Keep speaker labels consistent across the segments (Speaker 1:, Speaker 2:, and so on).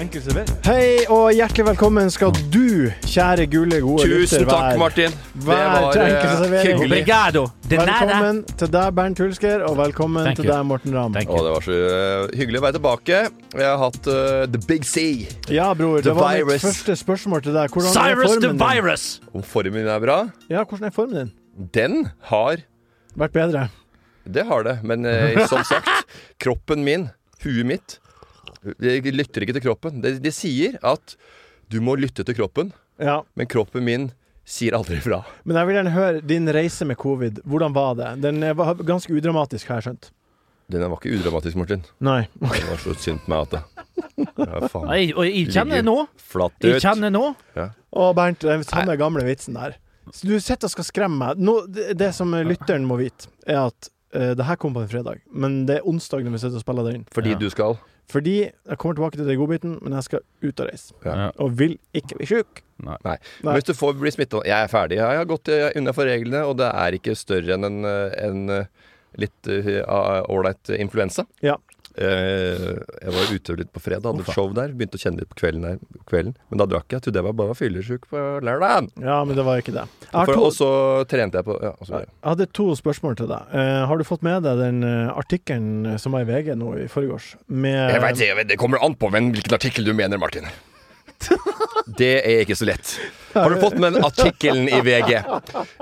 Speaker 1: Enkel servering.
Speaker 2: Hei og hjertelig velkommen skal du, kjære gule, gode
Speaker 1: Tusen takk,
Speaker 2: være.
Speaker 1: Martin. Det
Speaker 2: Vær
Speaker 1: var eh,
Speaker 2: enkel servering.
Speaker 1: hyggelig.
Speaker 3: Obrigado. De nada.
Speaker 2: Velkommen til deg, Bernt Hulsker, og velkommen
Speaker 3: Thank
Speaker 2: til
Speaker 3: you.
Speaker 2: deg, Morten Ramm.
Speaker 3: Thank
Speaker 1: Å, det var så eh, hyggelig å være tilbake. Jeg har hatt eh, The Big C.
Speaker 2: Ja, bror,
Speaker 1: The
Speaker 2: det var mitt første spørsmål til deg. Hvordan er
Speaker 3: Cyrus the
Speaker 2: formen din?
Speaker 3: Virus!
Speaker 1: Om formen min er bra?
Speaker 2: Ja, hvordan er formen din?
Speaker 1: Den har
Speaker 2: Vært bedre?
Speaker 1: Det har det. Men eh, som sagt, kroppen min, huet mitt, jeg lytter ikke til kroppen. De, de sier at du må lytte til kroppen,
Speaker 2: Ja.
Speaker 1: men kroppen min sier aldri fra.
Speaker 2: Men jeg vil gjerne høre din reise med covid. Hvordan var det? Den eh, var ganske udramatisk, har jeg skjønt.
Speaker 1: Den var ikke udramatisk, Martin.
Speaker 2: Nei.
Speaker 1: Det var så synd på meg at det ja, faen.
Speaker 3: Nei, og jeg kjenner nå.
Speaker 1: Flatt
Speaker 3: Jeg
Speaker 1: ut.
Speaker 3: kjenner nå.
Speaker 2: Å, Bernt, den samme gamle vitsen der. Så du sitter og skal skremme meg. Nå, det, det som lytteren må vite, er at uh, det her kom på en fredag, men det er onsdag når vi sitter og spiller det inn.
Speaker 1: Fordi
Speaker 3: Ja.
Speaker 1: du skal.
Speaker 2: Fordi jeg kommer tilbake til den godbiten, men jeg skal ut og reise.
Speaker 1: Ja.
Speaker 2: Og vil ikke bli sjuk.
Speaker 1: Nei.
Speaker 2: Nei.
Speaker 1: Hvis du får bli smitta Jeg er ferdig. Jeg har gått unnafor unna for reglene, og det er ikke større enn en, eh, en eh, litt ålreit influensa.
Speaker 2: Ja.
Speaker 1: Eh, jeg var ute litt på fredag, hadde et show der. Begynte å kjenne litt på kvelden, der, kvelden. Men da drakk jeg. Trodde jeg var bare fyllesyk på lørdag.
Speaker 2: Ja, men det var ikke det.
Speaker 1: For- Og så trente jeg på ja,
Speaker 2: jeg hadde to spørsmål til deg. Uh, har du fått med deg den uh, artikkelen som var i VG nå i forgårs? Med
Speaker 1: jeg vet, jeg vet, Det kommer an på hvem, hvilken artikkel du mener, Martin. Det er ikke så lett. Har du fått med den artikkelen i VG?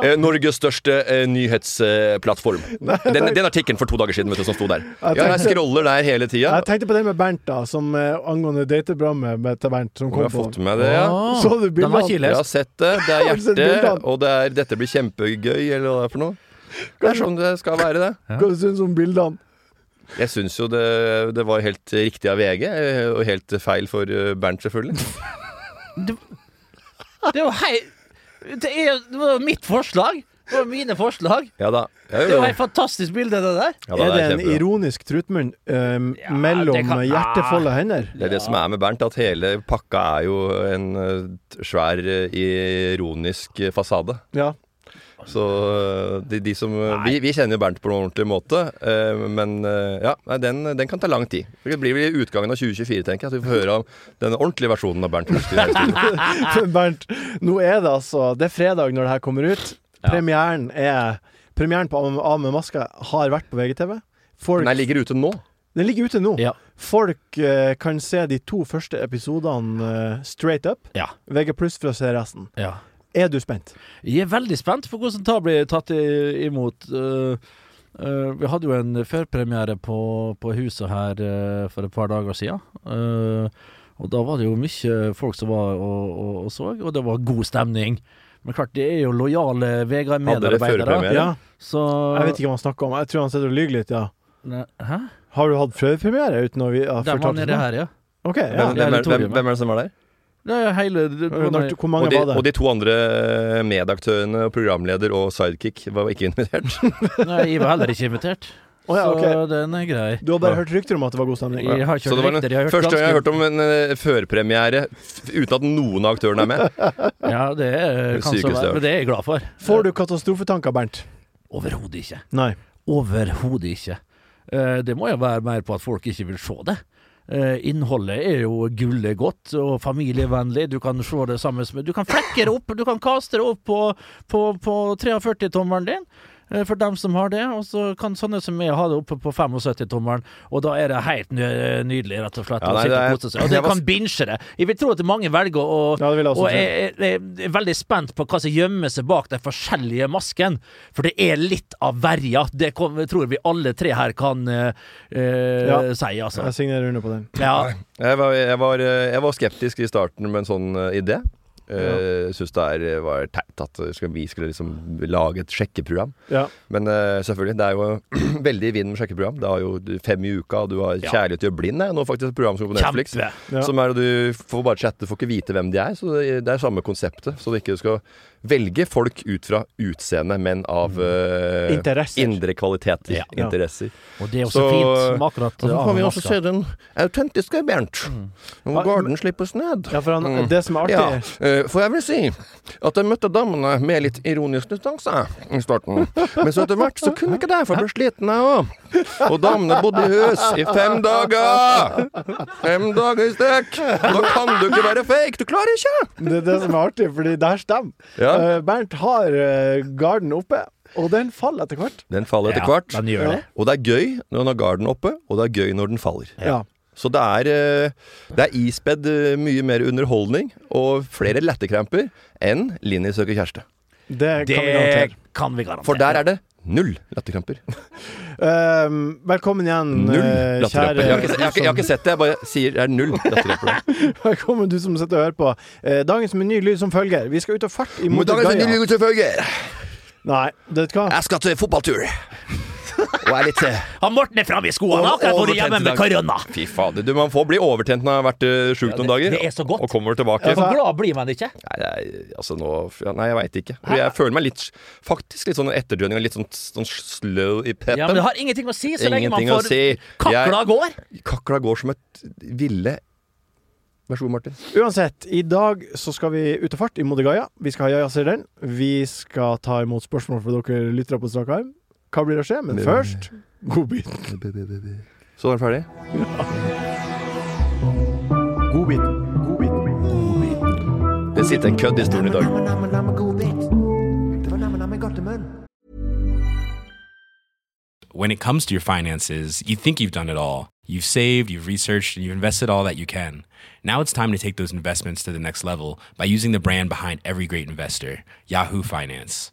Speaker 1: Eh, Norges største eh, nyhetsplattform. Den, den artikkelen for to dager siden vet du, som sto der.
Speaker 2: Jeg
Speaker 1: Ja, jeg scroller der hele tida.
Speaker 2: Jeg tenkte på den med Bernt, da, som eh, angående dateprogrammet med- til Bernt. Som
Speaker 1: Jeg
Speaker 2: kom
Speaker 1: har
Speaker 2: på.
Speaker 1: fått med det, ja.
Speaker 2: Så du
Speaker 3: Den var
Speaker 2: bildene?
Speaker 1: Jeg har sett det. Det er
Speaker 2: Har
Speaker 1: hjerte, og det er 'dette blir kjempegøy', eller hva det er for noe. Det er sånn det skal være, det.
Speaker 2: Hva syns du om bildene?
Speaker 1: Jeg syns jo det, det var helt riktig av VG, eh, og helt feil for eh, Bernt, selvfølgelig.
Speaker 3: Det var hei... Det, er, det var mitt forslag. Det var mine forslag.
Speaker 1: Ja da. Jeg
Speaker 3: Det var
Speaker 1: det.
Speaker 3: et fantastisk bilde, det der.
Speaker 1: Ja, da,
Speaker 2: er det en
Speaker 1: kjempebra.
Speaker 2: ironisk trutmunn eh,
Speaker 3: Ja,
Speaker 2: mellom
Speaker 3: det kan-
Speaker 2: hjertefulle hender?
Speaker 1: Det er det som er med Bernt, at hele pakka er jo en eh, svær ironisk fasade.
Speaker 2: Ja.
Speaker 1: Så eh, de, de som eh, vi, vi kjenner jo Bernt på en ordentlig måte, eh, men ja, nei, den, den kan ta lang tid. Det blir vel i utgangen av 2024, tenker jeg, at vi får høre om den ordentlige versjonen av Bernt.
Speaker 2: Bernt, nå er det altså Det er fredag når det her kommer ut.
Speaker 3: Ja.
Speaker 2: Premieren er Premieren på Av- Av med maska har vært på VGTV. Folk,
Speaker 1: Den ligger ute nå.
Speaker 2: den ligger ute nå.
Speaker 3: Ja.
Speaker 2: Folk uh, kan se de to første episodene uh, straight up.
Speaker 3: Ja.
Speaker 2: VG pluss for å se resten.
Speaker 3: ja.
Speaker 2: Er du spent?
Speaker 3: Jeg er veldig spent på hvordan det blir tatt i, imot. Uh, uh, vi hadde jo en førpremiere på, på huset her uh, for et par dager siden. Uh, og da var det jo mye folk som var og, og, og så, og det var god stemning. Men klart, det er jo lojale
Speaker 1: Hadde dere
Speaker 3: VG-medarbeidere.
Speaker 1: førpremiere?
Speaker 2: Ja.
Speaker 3: Så
Speaker 2: Jeg vet ikke hva han snakker om. Jeg tror han sitter og lyver litt, ja.
Speaker 3: Ne, Hæ?
Speaker 2: Har du hatt førpremiere uten å vi har
Speaker 3: var
Speaker 2: fortalt oss
Speaker 3: nede her, ja.
Speaker 2: OK, ja.
Speaker 1: Hvem, hvem, er, hvem, hvem er det som var der?
Speaker 3: Er hele det,
Speaker 2: Når, hvor mange
Speaker 1: Og de,
Speaker 2: var det?
Speaker 1: og de to andre medaktørene, programleder og sidekick, var ikke invitert.
Speaker 3: Nei, jeg var heller ikke invitert.
Speaker 2: Oh, ja, okay.
Speaker 3: Så den er grei.
Speaker 2: Du har bare hørt rykter om at det var god stemning?
Speaker 3: Jeg har ikke
Speaker 1: Så det
Speaker 3: hørt
Speaker 1: var
Speaker 3: en. Jeg har hørt
Speaker 1: første gang jeg har hørt om en uh, førpremiere uten at noen av aktørene er med.
Speaker 3: Ja, det er, kan så være, men det er jeg glad for.
Speaker 2: Får du katastrofetanker, Bernt?
Speaker 3: Overhodet ikke.
Speaker 2: Nei.
Speaker 3: Overhodet ikke. Uh, det må jo være mer på at folk ikke vil se det. Eh, innholdet er jo gullet godt og familievennlig. Du kan se det sammen med Du kan flekke det opp, du kan kaste det opp på, på, på 43-tommeren din. Eh, For dem som har det, og så kan sånne som meg ha det oppe på 75-tommeren. Og da er det helt nydelig, rett og slett.
Speaker 1: Ja,
Speaker 3: å
Speaker 1: nei,
Speaker 3: sitte
Speaker 1: det
Speaker 3: og
Speaker 1: er-
Speaker 3: seg. Og det kan binche det. Jeg vil tro at mange velger å
Speaker 2: Ja,
Speaker 3: og jeg, jeg, er veldig spent på hva som gjemmer seg bak de forskjellige maskene. For det er litt av verja. Det kom, tror vi alle tre her kan eh, eh,
Speaker 2: Ja.
Speaker 3: si, altså.
Speaker 2: Jeg signerer under på den.
Speaker 3: Ja.
Speaker 1: Jeg var, jeg, var, jeg var skeptisk i starten med en sånn idé. Jeg syns det er, var teit at vi skulle liksom lage et sjekkeprogram.
Speaker 2: Ja.
Speaker 1: Men uh, selvfølgelig, det er jo veldig i vinden med sjekkeprogram. Det har jo fem i uka, og du har
Speaker 3: Ja.
Speaker 1: Kjærlighet gjør blind. er nå faktisk et program som går på Netflix.
Speaker 2: Ja.
Speaker 1: Som er du får bare chatte, får ikke vite hvem de er. Så det det er samme konseptet. Så du ikke skal velge folk ut fra utseende, men av
Speaker 2: uh,
Speaker 1: indre kvaliteter.
Speaker 3: Ja.
Speaker 1: Interesser.
Speaker 3: Og det er også
Speaker 1: Så-
Speaker 3: fint akkurat
Speaker 1: Og så
Speaker 3: får
Speaker 1: kan vi også se den autentiske Bernt. Når garden slippes ned.
Speaker 2: Ja, for han,
Speaker 1: Mm.
Speaker 2: det som er artig
Speaker 1: ja. for jeg vil si at jeg møtte damene med litt ironisk distanse i starten. Men så etter hvert så kunne ikke det, for jeg ble sliten jeg òg. Og damene bodde i hus i fem dager! Fem dager i strekk! Da kan du ikke være fake! Du klarer ikke!
Speaker 2: Det er det som er artig, fordi det her stemmer.
Speaker 1: Ja.
Speaker 2: Eh, Bernt har uh, garden oppe, og den faller etter hvert.
Speaker 1: Den faller etter
Speaker 3: Ja,
Speaker 1: hvert.
Speaker 3: den gjør det.
Speaker 1: Og det er gøy når den har garden oppe, og det er gøy når den faller.
Speaker 2: Ja.
Speaker 1: Så det er, eh, det er ispedd eh, mye mer underholdning og flere lettekramper enn Linni søker kjæreste.
Speaker 2: Det,
Speaker 3: Det
Speaker 2: vi garantere.
Speaker 3: kan vi garantere.
Speaker 1: For der er det null latterkramper.
Speaker 2: Uh, velkommen igjen,
Speaker 1: Null
Speaker 2: eh, kjære
Speaker 1: Jeg, har ikke- jeg, har ikke- jeg har ikke sett det, jeg bare sier det er null latterkramper.
Speaker 2: Velkommen, du som sitter og hører på. Eh, dagens meny lyder som følger. Vi skal ut og farte
Speaker 1: imot dagens nye selvfølgelig.
Speaker 2: Nei, vet du hva?
Speaker 1: Jeg skal til fotballtur. Og er litt eh,
Speaker 3: Han Morten er framme i skoene,
Speaker 1: Og-
Speaker 3: akkurat
Speaker 1: vært
Speaker 3: hjemme med korona.
Speaker 1: Fy fader. Du, man får bli overtent når man har vært uh, sjuk
Speaker 3: Ja,
Speaker 1: noen dager.
Speaker 3: det er så godt.
Speaker 1: Og kommer tilbake.
Speaker 3: For glad blir man ikke.
Speaker 1: Nei, jeg, altså nå ja, Nei, jeg veit ikke. Jeg føler meg litt Faktisk litt sånn etterdønning og litt sånn, sånn slow i peppen.
Speaker 3: Ja, men Det har ingenting å si så lenge man får
Speaker 1: si.
Speaker 3: kakla går.
Speaker 1: Kakla går som et ville Vær så god, Martin.
Speaker 2: Uansett, i dag så skal vi ut og fart i Modigaya. Vi skal ha Jaja-serien. Vi skal ta imot spørsmål fra dere lyttere på strak arm. Hva blir det å skje? Men først godbiten.
Speaker 1: Så er den ferdig?
Speaker 2: Godbiten. Godbiten.
Speaker 1: Det sitter en kødd i stolen i dag.
Speaker 4: when it comes to your finances, you think you've done it all. You've saved, you've researched, and you've invested all that you can. Now it's time to take those investments to the next level by using the brand behind every great investor, Yahoo Finance.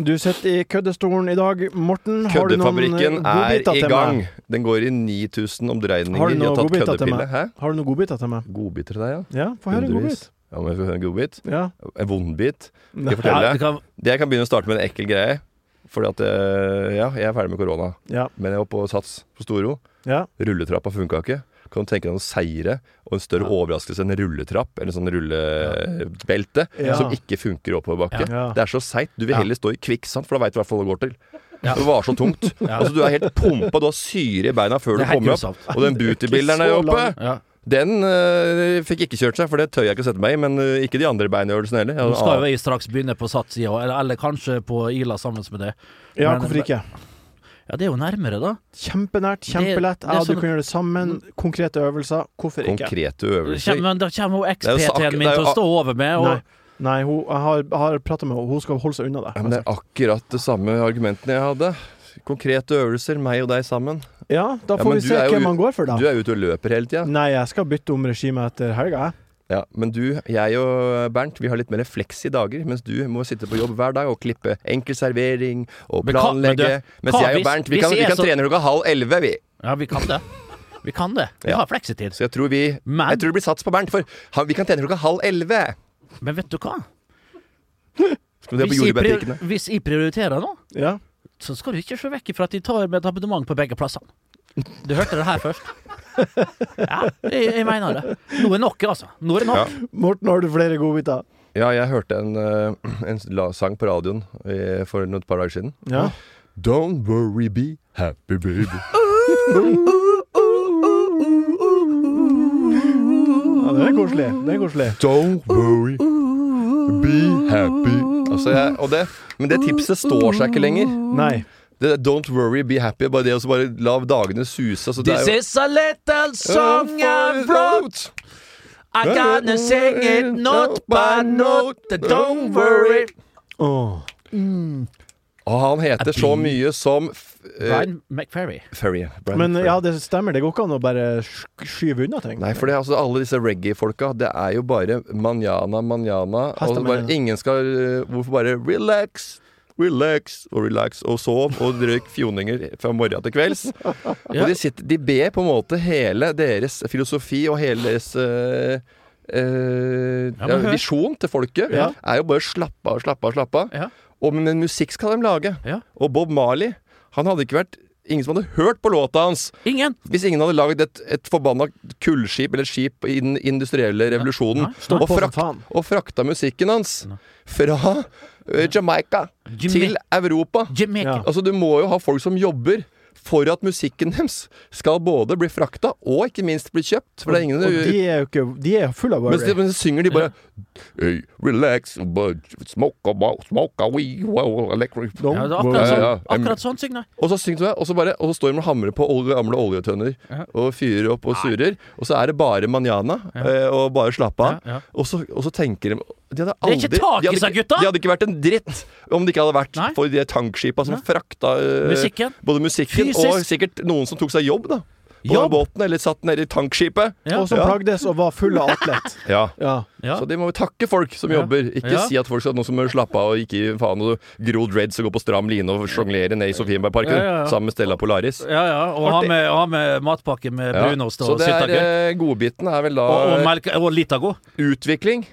Speaker 2: Du sitter i køddestolen i dag. Morten, har du noen
Speaker 1: Køddefabrikken er i gang. Den går i 9000 omdreininger.
Speaker 2: Har du noen godbiter til meg?
Speaker 1: Hæ?
Speaker 2: Har du noen godbiter til meg?
Speaker 1: Godbiter til deg, ja?
Speaker 2: Ja, få høre en godbit.
Speaker 1: Ja, jeg høre en godbit.
Speaker 2: Ja.
Speaker 1: En vondbit. Skal jeg fortelle deg?
Speaker 3: det kan,
Speaker 1: Det jeg kan begynne å starte med en ekkel greie. Fordi at eh, Ja, jeg er ferdig med korona.
Speaker 2: Ja.
Speaker 1: Men jeg var på Sats på Storo.
Speaker 2: ja.
Speaker 1: Rulletrappa funka ikke. Kan du tenke deg noen seire og en større overraskelse enn rulletrapp eller sånn rullebelte
Speaker 2: Ja.
Speaker 1: som ikke funker oppoverbakke.
Speaker 2: Ja.
Speaker 1: Det er så seigt. Du vil heller stå i kvikksand, for da veit du i hvert fall hva det går til.
Speaker 3: Ja.
Speaker 1: Det var så tungt. Altså, du er helt pumpa, du har syre i beina før du
Speaker 3: er
Speaker 1: kommer opp. Og den bootybilderen der oppe,
Speaker 3: ja.
Speaker 1: den øh, fikk ikke kjørt seg, for det tør jeg ikke å sette meg i. Men øh, ikke de andre beinøvelsene heller.
Speaker 3: Nå skal jo jeg straks begynne på Sats-sida, eller, eller kanskje på Ila sammen med det.
Speaker 2: ja,
Speaker 3: Men-
Speaker 2: hvorfor ikke?
Speaker 3: Ja, det er jo nærmere, da.
Speaker 2: Kjempenært, kjempelett. Ja, du
Speaker 3: sånn-
Speaker 2: kan gjøre det sammen. Konkrete øvelser. Hvorfor ikke?
Speaker 1: konkrete
Speaker 3: Kjem,
Speaker 1: øvelser.
Speaker 3: men da kommer jo eks-PT-en min til å stå over med, og
Speaker 2: Nei, Nei hun, jeg har, har prata med henne, hun skal holde seg unna det.
Speaker 1: Ja, men det er akkurat det samme argumentene jeg hadde. Konkrete øvelser, meg og deg sammen.
Speaker 2: Ja, da får
Speaker 1: ja,
Speaker 2: vi se hvem man går for, da.
Speaker 1: Du er ute og løper hele tida.
Speaker 2: Nei, jeg skal bytte om regime etter helga, jeg.
Speaker 1: Ja, men du, jeg og Bernt vi har litt mer fleks i dager, mens du må sitte på jobb hver dag og klippe enkel servering og
Speaker 3: Men hva- men du,
Speaker 1: planlegge. mens jeg og Bernt vi kan, vi kan trene klokka halv elleve, vi.
Speaker 3: Ja, vi kan det. Vi kan det. Vi
Speaker 1: Ja.
Speaker 3: har fleksitid.
Speaker 1: Så jeg tror vi
Speaker 3: Men-
Speaker 1: Jeg tror det blir sats på Bernt, for vi kan trene klokka halv elleve.
Speaker 3: Men vet du hva?
Speaker 1: Skal du på
Speaker 3: Hvis jeg, hvis jeg prioriterer nå,
Speaker 2: Ja.
Speaker 3: så skal du ikke se vekk fra at de tar med et abonnement på begge plassene. Du hørte det her først. Ja, jeg, jeg mener det. Nå er nok, altså. Nå er det nok.
Speaker 1: Ja.
Speaker 2: Morten, har du flere godbiter?
Speaker 1: Ja, jeg hørte en, eh, en sang på radioen eh, for et par dager siden.
Speaker 2: Ja.
Speaker 1: Don't worry, be happy, baby.
Speaker 2: ja det er koselig. Det er koselig.
Speaker 1: Don't worry, be happy. Altså, jeg, og det, men det tipset står seg ikke lenger.
Speaker 2: Nei.
Speaker 1: Det er Don't worry, be happy. Bare det å bare la dagene suse. Altså, det
Speaker 3: This
Speaker 1: er jo
Speaker 3: is a little song I wrote. I gonna sing it note by note. Don't worry.
Speaker 2: Åh.
Speaker 1: Og han heter så mye som eh,
Speaker 3: Brian McFerry.
Speaker 1: Ferry. Brian
Speaker 2: Men
Speaker 1: Ferry.
Speaker 2: ja, det stemmer. Det går ikke an å bare skyve unna ting.
Speaker 1: Nei, for det altså alle disse reggae-folka, det er jo bare manjana, manjana. Og bare, ingen skal eh, Hvorfor bare relax, relax og relax og sov og drøyk fjoninger fra morgen til kvelds? Og de, sitter, de ber på en måte hele deres filosofi og hele deres eh, eh,
Speaker 3: Ja,
Speaker 1: visjon til folket er jo bare slappe av, slappe av, slappe av.
Speaker 3: Ja.
Speaker 1: Og men musikk skal de lage.
Speaker 3: Ja.
Speaker 1: Og Bob Marley, han hadde ikke vært Ingen som hadde hørt på låta hans
Speaker 3: Ingen.
Speaker 1: hvis ingen hadde lagd et, et forbanna kullskip eller skip i den industrielle revolusjonen
Speaker 2: ja.
Speaker 1: Og, frakt, og frakta musikken hans fra eh, Jamaica
Speaker 3: Jama-
Speaker 1: til Europa
Speaker 3: Jamaica.
Speaker 2: Ja.
Speaker 1: Altså Du må jo ha folk som jobber for at musikken deres skal både bli frakta og ikke minst bli kjøpt. For det er ingen
Speaker 2: og de er jo ikke De er fulle av worry.
Speaker 1: men så synger de bare hey, Relax, but smoke a, smoke a wee, wow, electric
Speaker 2: no.
Speaker 3: Ja, det er akkurat sånn,
Speaker 1: ja, ja.
Speaker 3: akkurat sånn synger
Speaker 1: Og så synger de, og så, bare, og så står de og hamrer på gamle oljetønner
Speaker 3: Ja.
Speaker 1: og fyrer opp og surrer. Og så er det bare manjana eh, og bare slappe av.
Speaker 3: Ja, ja.
Speaker 1: Og, og så tenker de de hadde
Speaker 3: Det er ikke tak i seg, gutta!
Speaker 1: De hadde ikke vært en dritt om det ikke hadde vært
Speaker 3: Nei.
Speaker 1: for de tankskipa som
Speaker 3: Nei.
Speaker 1: frakta uh,
Speaker 3: Musikken.
Speaker 1: både musikken
Speaker 3: Fysisk.
Speaker 1: og sikkert noen som tok seg jobb da på
Speaker 3: Jobb?
Speaker 1: båten, eller satt nede i tankskipet.
Speaker 3: Ja.
Speaker 2: Og som
Speaker 1: Ja.
Speaker 2: plagdes og var full av atlet.
Speaker 1: Ja.
Speaker 2: Ja.
Speaker 3: Ja.
Speaker 1: Så de må jo takke folk som
Speaker 3: Ja.
Speaker 1: jobber. Ikke
Speaker 3: Ja.
Speaker 1: si at folk skal noen som må slappe av og ikke gi faen og gro dreads og gå på stram line og sjonglere ned i Sofienbergparken
Speaker 3: Ja, ja, ja.
Speaker 1: sammen med Stella Polaris.
Speaker 3: Ja, ja, og ha med, ha med matpakke med
Speaker 1: Ja.
Speaker 3: brunost
Speaker 1: Så
Speaker 3: og
Speaker 1: det er
Speaker 3: sylteagurk.
Speaker 1: eh, godbiten er vel da
Speaker 3: Og, og, melk, og Litago.
Speaker 1: utvikling.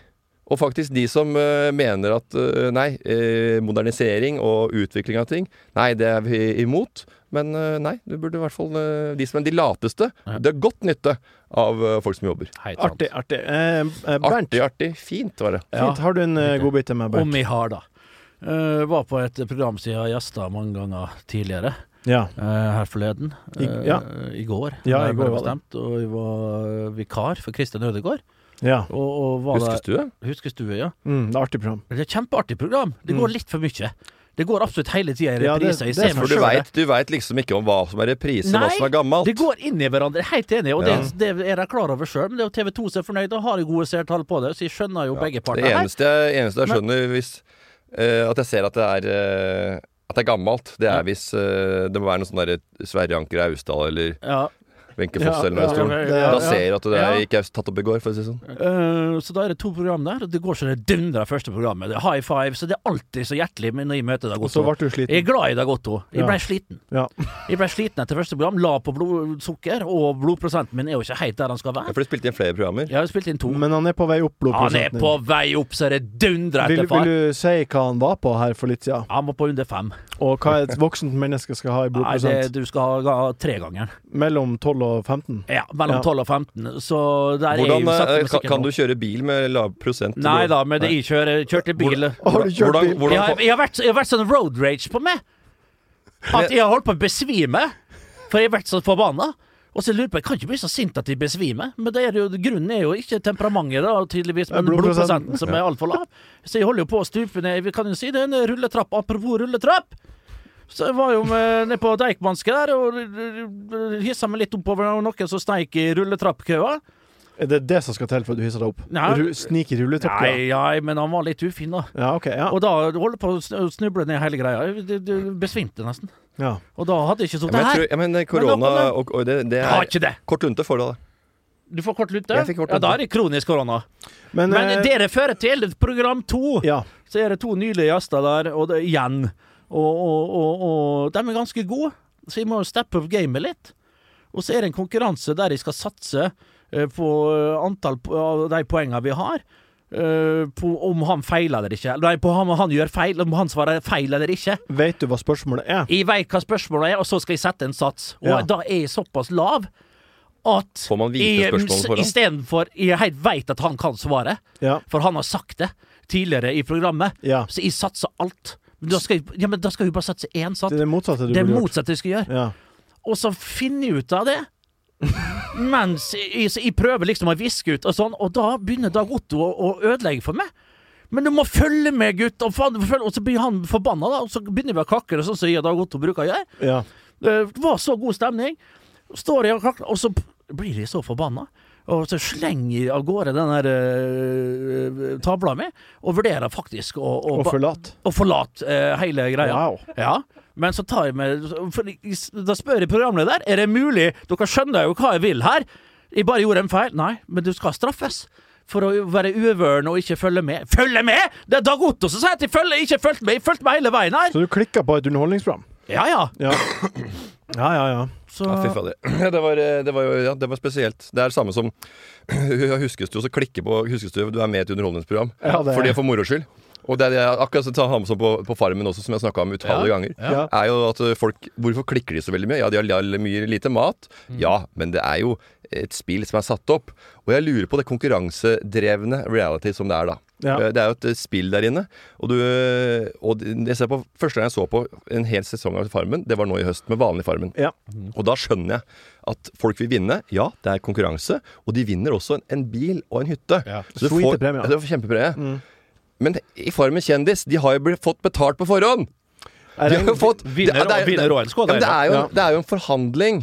Speaker 1: Og faktisk de som uh, mener at uh, nei, eh, modernisering og utvikling av ting, nei, det er vi imot. Men uh, nei, det burde i hvert fall De som er de lateste,
Speaker 3: Ja.
Speaker 1: det er godt nytte av folk som jobber.
Speaker 3: Hei.
Speaker 2: Artig, artig. Eh, Bernt,
Speaker 1: Artig, artig. Fint var det.
Speaker 2: fint. Har du en uh, godbit til meg,
Speaker 3: Om
Speaker 2: Bernt?
Speaker 3: vi har, da. Eh, var på et program som jeg har gjesta mange ganger tidligere.
Speaker 2: Ja.
Speaker 3: eh, her forleden.
Speaker 2: I-
Speaker 3: Eh,
Speaker 2: ja.
Speaker 3: I går.
Speaker 2: Ja, i går var det.
Speaker 3: bestemt, Og jeg var vikar for Kristian Ødegaard.
Speaker 2: Ja.
Speaker 3: Og, og
Speaker 1: Huskestue?
Speaker 3: Det, Huskestue, ja.
Speaker 2: Mm, det er artig program.
Speaker 3: Det er kjempeartig program. Det går litt for mye. Det går absolutt hele tida i
Speaker 2: Ja, det-
Speaker 3: repriser.
Speaker 2: Det
Speaker 1: For du veit du vet liksom ikke om hva som er reprise, hva
Speaker 3: Nei,
Speaker 1: som er gammelt.
Speaker 3: Det går inn i hverandre, helt enig, og
Speaker 1: Ja.
Speaker 3: det, det er jeg klar over sjøl. Men det er jo TV 2 som er fornøyd, og har gode seertall på det, så jeg skjønner jo begge
Speaker 1: Det
Speaker 3: parter Det
Speaker 1: eneste jeg, eneste jeg skjønner hvis uh, At jeg ser at det er uh, At det er gammelt, det er hvis uh, det må være noe sånn Sverre Anker Austdal eller
Speaker 3: Ja,
Speaker 1: Wenche
Speaker 2: Ja,
Speaker 1: Foss eller noe i stolen. Da ser jeg at det er ikke er tatt opp i går, for å si det sånn.
Speaker 3: Uh, så da er det to program der, og det går så det dundrer første programmet. Det er high five, så det er alltid så hjertelig når jeg møter deg,
Speaker 2: Og så ble du sliten.
Speaker 3: Jeg er glad i deg, Otto. Jeg
Speaker 2: Ja.
Speaker 3: ble sliten.
Speaker 2: Ja.
Speaker 3: Jeg ble sliten etter første program, la på blodsukker, og blodprosenten min er jo ikke helt der han skal være.
Speaker 1: Ja, for du spilte inn flere programmer.
Speaker 3: Jeg spilte inn to.
Speaker 2: Men han er på vei opp, blodprosenten.
Speaker 3: Han er på vei opp, så det dundrer
Speaker 2: Vil,
Speaker 3: far.
Speaker 2: vil
Speaker 3: vil
Speaker 2: du si hva han var på her for litt siden?
Speaker 3: Han var på under fem.
Speaker 2: Og hva et voksent menneske skal ha i
Speaker 3: Nei, det,
Speaker 2: blodprosent?
Speaker 3: du skal ha, ha tregangeren.
Speaker 2: Mellom 12 og 15?
Speaker 3: Ja, mellom
Speaker 2: Ja.
Speaker 3: 12 og 15. Så der
Speaker 1: Hvordan,
Speaker 3: er jo
Speaker 1: eh, kan, kan du kjøre bil med lav prosent?
Speaker 3: Nei da, men det jeg kjører, kjørte bil
Speaker 2: Har du kjørt bil?
Speaker 1: hvordan-
Speaker 3: jeg, har, jeg, har vært, jeg har vært sånn road rage på meg. At jeg har holdt på å besvime. For jeg har vært så forbanna. Og så lurer på, Jeg kan ikke bli så sint at jeg besvimer, men det er jo, grunnen er jo ikke temperamentet, da, tydeligvis, men
Speaker 2: blodprosenten,
Speaker 3: som er altfor lav. Så jeg holder jo på å stupe ned Vi kan jo si det er en rulletrapp. Apropos rulletrapp. Så jeg var jo nede på Deichmanske der og hissa meg litt oppover og noen som steik i rulletrappkøa.
Speaker 2: Er det det som skal til for at du hisser deg opp?
Speaker 3: Ja
Speaker 2: Ru Snik i rulletrappkøa?
Speaker 3: Nei, ja, men han var litt ufin, da.
Speaker 2: Ja, ok. Ja.
Speaker 3: Og da holdt på å snuble ned hele greia. Det- besvimte nesten.
Speaker 2: ja.
Speaker 3: Og da hadde jeg ikke
Speaker 1: sånn
Speaker 3: her.
Speaker 1: ja, men eh, korona og, og det, det er
Speaker 3: ikke det.
Speaker 1: Kort lunte får du da.
Speaker 3: Du får kort
Speaker 1: lunte?
Speaker 3: Ja, da er det kronisk korona.
Speaker 2: Men,
Speaker 3: Men
Speaker 2: eh,
Speaker 3: det det fører til, program to,
Speaker 2: Ja.
Speaker 3: så er det to nylige gjester der, og det, igjen. Og, og, og, og de er ganske gode, så jeg må steppe opp gamet litt. Og så er det en konkurranse der jeg skal satse eh, på eh, antall av de poengene vi har. eh, på om han feiler eller ikke. Nei, på om han gjør feil, om han svarer feil eller ikke.
Speaker 2: Vet du hva spørsmålet er?
Speaker 3: Jeg veit hva spørsmålet er, og så skal jeg sette en sats. Og
Speaker 2: Ja.
Speaker 3: da er jeg såpass lav at
Speaker 1: Får man vite spørsmålet?
Speaker 3: Istedenfor Jeg helt veit at han kan svaret,
Speaker 2: Ja.
Speaker 3: for han har sagt det tidligere i programmet.
Speaker 2: ja.
Speaker 3: Så jeg satser alt. Men da skal ja, men da skal hun bare satse én sats.
Speaker 2: Det er det motsatte du
Speaker 3: Det
Speaker 2: burde gjort.
Speaker 3: motsatt skal gjøre.
Speaker 2: Ja.
Speaker 3: Og så finner jeg ut av det. Mens jeg, så jeg prøver liksom å viske ut og sånn, og da begynner Dag Otto å, å ødelegge for meg. Men du må følge med, gutt! Og, faen, og så blir han forbanna, da. Og så begynner vi å kakle, sånn som jeg og Dag Otto bruker å gjøre.
Speaker 2: Ja.
Speaker 3: Det var så god stemning. Står jeg og kakler, og så blir de så forbanna. Og så slenger jeg av gårde den der uh, tavla mi, og vurderer faktisk å,
Speaker 2: Og
Speaker 3: å forlate uh, hele greia.
Speaker 2: Wow.
Speaker 3: Ja, men så tar jeg med for, Da spør jeg programleder Er det mulig Dere skjønner jo hva jeg vil her. Jeg bare gjorde en feil. Nei, men du skal straffes. For å være uvøren og ikke følge med. Følge med?! Det er Dag Otto som sier at jeg følger, ikke fulgte med! Jeg fulgte med hele veien her!
Speaker 2: Så du klikka på et underholdningsprogram?
Speaker 3: Ja ja.
Speaker 2: Ja. Ja, ja, ja.
Speaker 3: Så
Speaker 1: Ja, fy fader. Ja, det, var, eh, det, var jo, ja, det var spesielt. Det er det samme som Huskes du å klikke på Huskes du du er med i et underholdningsprogram
Speaker 2: Ja, det-
Speaker 1: fordi for moro skyld? Og det er det jeg akkurat som tar med på, på Farmen også, som jeg snakka om utallige ganger.
Speaker 2: Ja.
Speaker 1: Er jo at folk Hvorfor klikker de så veldig mye? Ja, de har mye lite mat.
Speaker 2: Mm.
Speaker 1: Ja, men det er jo et spill som er satt opp. Og jeg lurer på det konkurransedrevne reality som det er, da.
Speaker 2: Ja.
Speaker 1: Eh, Det er jo et eh, spill der inne. Og, du, og jeg ser på, første gang jeg så på en hel sesong av Farmen, det var nå i høst, med vanlig Farmen.
Speaker 2: Ja.
Speaker 1: Og da skjønner jeg at folk vil vinne. Ja, det er konkurranse. Og de vinner også en, en bil og en hytte.
Speaker 3: Ja.
Speaker 1: Så du får,
Speaker 2: premier.
Speaker 1: Ja, du får kjempepremie.
Speaker 2: Mm.
Speaker 1: Men i Farmen kjendis, de har jo blitt fått betalt på forhånd!
Speaker 2: Er
Speaker 1: De har jo fått
Speaker 3: Vinner
Speaker 1: det- det er-
Speaker 3: og- og
Speaker 1: er jo, det er jo en forhandling.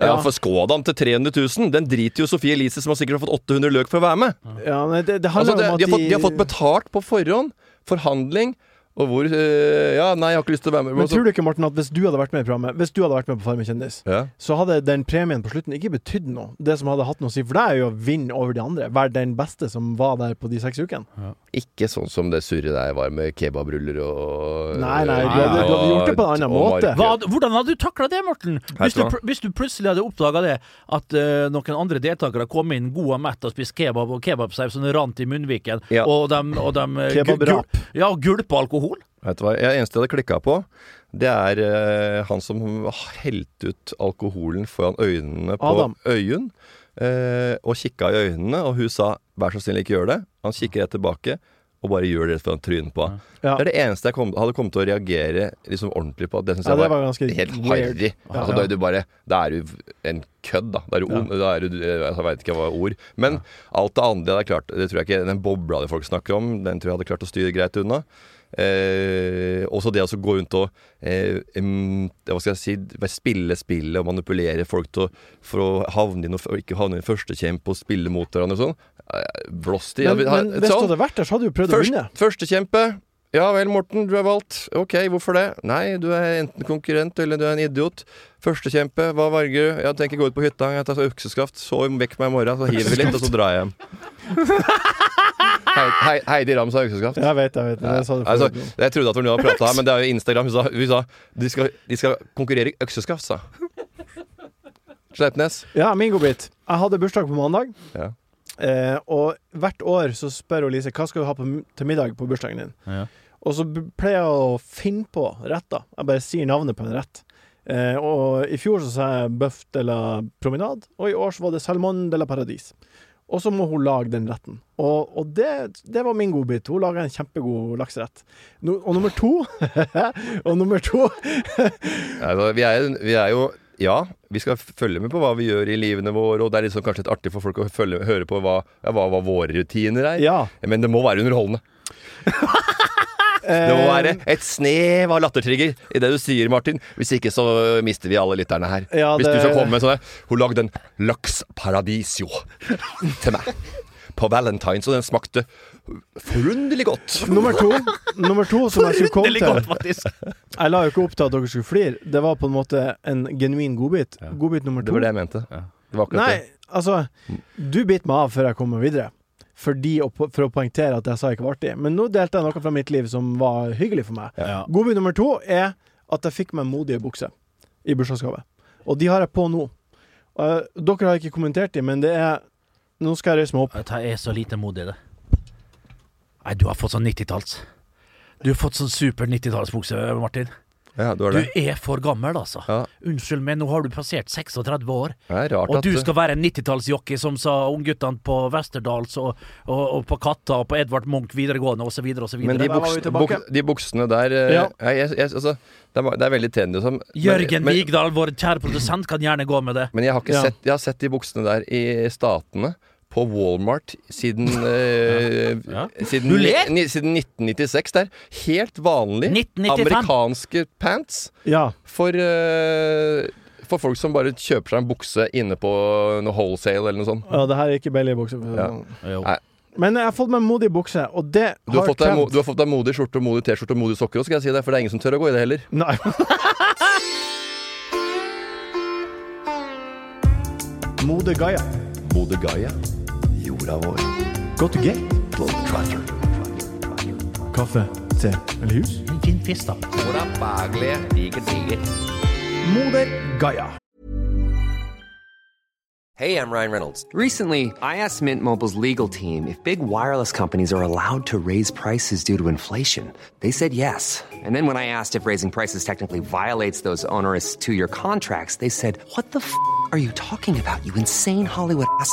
Speaker 1: Ja,
Speaker 2: Ja.
Speaker 1: For Skådan til 300 000, den driter jo Sofie Elise, som har sikkert har fått 800 løk for å være med.
Speaker 2: Ja, men det, det
Speaker 1: Altså, det,
Speaker 2: om at
Speaker 1: de, har fått, de har fått betalt på forhånd. Forhandling. Og hvor øh, Ja, nei, jeg har ikke lyst til å være med.
Speaker 2: Men tror du ikke, Morten, at hvis du hadde vært med i programmet Hvis du hadde vært med på Farmen kjendis,
Speaker 1: ja.
Speaker 2: så hadde den premien på slutten ikke betydd noe. Det som hadde hatt noe å si, for det er jo å vinne over de andre. Være den beste som var der på de seks ukene.
Speaker 1: Ikke sånn som det surret der var med kebabruller og
Speaker 2: Nei, nei, du hadde, du hadde gjort det på en annen måte.
Speaker 3: Hva, hvordan hadde du takla det, Morten? Hvis du, hvis du plutselig hadde oppdaga det, at uh, noen andre deltakere kom inn god og mett og spiste kebab og kebabsaus som rant i munnviken,
Speaker 1: Ja.
Speaker 3: og de, og de eh,
Speaker 2: Kebabrap.
Speaker 3: gulp- Ja, gulpa alkohol?
Speaker 1: Vet du hva, Det eneste jeg hadde klikka på, det er eh, han som helte ut alkoholen foran øynene på
Speaker 2: Adam.
Speaker 1: Øyunn. eh, og kikka i øynene, og hun sa 'vær så snill, ikke gjør det'. Han kikker rett tilbake og bare gjør det rett foran trynet på henne.
Speaker 2: Ja.
Speaker 1: Det er det eneste jeg kom, hadde kommet til å reagere liksom ordentlig på. Det syns
Speaker 2: Ja,
Speaker 1: jeg
Speaker 2: det
Speaker 1: var,
Speaker 2: var
Speaker 1: helt harry. Altså,
Speaker 2: Ja.
Speaker 1: da er du bare Da er du en kødd, da. Da er du. Da er du, jeg veit ikke hva ord. Men alt det andre hadde jeg klart Det tror jeg ikke Den bobla de folk snakker om, den tror jeg hadde klart å styre greit unna. Eh, også det å så gå rundt og eh, Hva skal jeg si Spille spillet og manipulere folk til for å havne inn og for- ikke havne i førstekjempe og spille mot hverandre og sånn. Eh, Blåst i.
Speaker 2: Men, hvis du hadde vært der, så hadde du prøvd å
Speaker 1: Først,
Speaker 2: vinne.
Speaker 1: Førstekjempe. Ja vel, Morten, du er valgt. Ok, hvorfor det? Nei, du er enten konkurrent eller du er en idiot. Førstekjempe, hva varger du? Jeg tenker gå ut på hytta, jeg tar økseskaft, så vekk meg i morgen, så hiver vi litt, og så drar jeg hjem. Hei, hei, Heidi Ramm sa økseskaft.
Speaker 2: Jeg vet, jeg vet. Jeg sa det
Speaker 1: Altså,
Speaker 2: forut.
Speaker 1: jeg trodde at hun hadde prata her, men det er jo Instagram. Hun sa, hun sa de, skal, de skal konkurrere i økseskaft, sa Sleipnes.
Speaker 2: Ja, min godbit. Jeg hadde bursdag på mandag.
Speaker 1: Ja.
Speaker 2: Eh, og hvert år så spør hun Lise hva skal du ha på, til middag på bursdagen din.
Speaker 3: Ja.
Speaker 2: Og så pleier jeg å finne på retter. Jeg bare sier navnet på en rett. Eh, og i fjor så sa jeg bøff de la promenade, og i år så var det salmon de la paradis. Og så må hun lage den retten. Og, og det, det var min godbit. Hun lager en kjempegod lakserett. No, og nummer to Og nummer to
Speaker 1: Altså, vi, er, vi er jo Ja, vi skal følge med på hva vi gjør i livene våre, og det er liksom kanskje litt artig for folk å følge, høre på hva, ja, hva, hva våre rutiner er.
Speaker 2: Ja.
Speaker 1: Men det må være underholdende. Det må være et snev av lattertrigger i det du sier, Martin. Hvis ikke så mister vi alle lytterne her.
Speaker 2: Ja,
Speaker 1: Hvis du skal komme med sånn Hun lagde en laks paradisio til meg på valentines, og den smakte forunderlig godt.
Speaker 2: Nummer to, nummer to som jeg skulle komme
Speaker 3: til godt, faktisk.
Speaker 2: Jeg la jo ikke opp til at dere skulle flire. Det var på en måte en genuin godbit. Godbit nummer to.
Speaker 1: Det var det jeg mente. Det var
Speaker 2: Nei,
Speaker 1: det.
Speaker 2: altså Du bit meg av før jeg kommer videre. Fordi for å poengtere at jeg sa ikke var artig. Men nå delte jeg noe fra mitt liv som var hyggelig for meg.
Speaker 3: Ja.
Speaker 2: Godbit nummer to er at jeg fikk meg modige bukser i bursdagsgave. Og de har jeg på nå. Uh, dere har ikke kommentert dem, men det er Nå skal jeg reise meg opp.
Speaker 3: Dette er så lite modig, det. Nei, du har fått sånn 90-talls. Du har fått sånn super 90-tallsbukse, Martin.
Speaker 1: Ja, det var
Speaker 3: Du er for gammel, altså.
Speaker 1: Ja.
Speaker 3: Unnskyld, men nå har du passert 36 år.
Speaker 1: Er
Speaker 3: Og du skal være en 90-tallsjockey, som sa ungguttene på Westerdals og, og, og på Katta og på Edvard Munch videregående osv. osv.
Speaker 1: Men de, buksene, buk, de buksene der eh,
Speaker 2: Ja.
Speaker 1: jeg, jeg, altså, det, er, det er veldig trendy. Som,
Speaker 3: Jørgen
Speaker 1: men,
Speaker 3: Vigdal, vår kjære produsent, kan gjerne gå med det.
Speaker 1: Men jeg har sett Jeg har sett de buksene der i Statene på Walmart siden, eh,
Speaker 3: Ja.
Speaker 1: siden,
Speaker 3: Du ler?
Speaker 1: ni, siden 1996. Det er helt vanlig
Speaker 3: 1995.
Speaker 1: amerikanske pants
Speaker 2: Ja.
Speaker 1: for, eh, for folk som bare kjøper seg en bukse inne på noe wholesale eller noe sånt.
Speaker 2: ja, det her er ikke.
Speaker 1: Ja.
Speaker 2: Men jeg har fått meg modig bukse, og det
Speaker 1: Du har,
Speaker 2: har
Speaker 1: fått deg, du har fått deg modig skjorte, modig T-skjorte og modig sokker òg, skal jeg si det, for det er ingen som tør å gå i det heller.
Speaker 2: Nei. Mode Gaia.
Speaker 1: Mode Gaia. Jorda vår.
Speaker 2: Go to gate. Kaffe, te eller hus?
Speaker 3: En fin fisk, da.
Speaker 1: Jorda er baglige, diger, diger.
Speaker 2: Moder Gaia.
Speaker 5: Hey, I'm Ryan Reynolds. Recently, I asked Mint Mobile's legal team if big wireless companies are allowed to raise prices due to inflation. They said yes. And then when I asked if raising prices technically violates those onerous two year contracts, they said, What the f are you talking about, you insane Hollywood ass?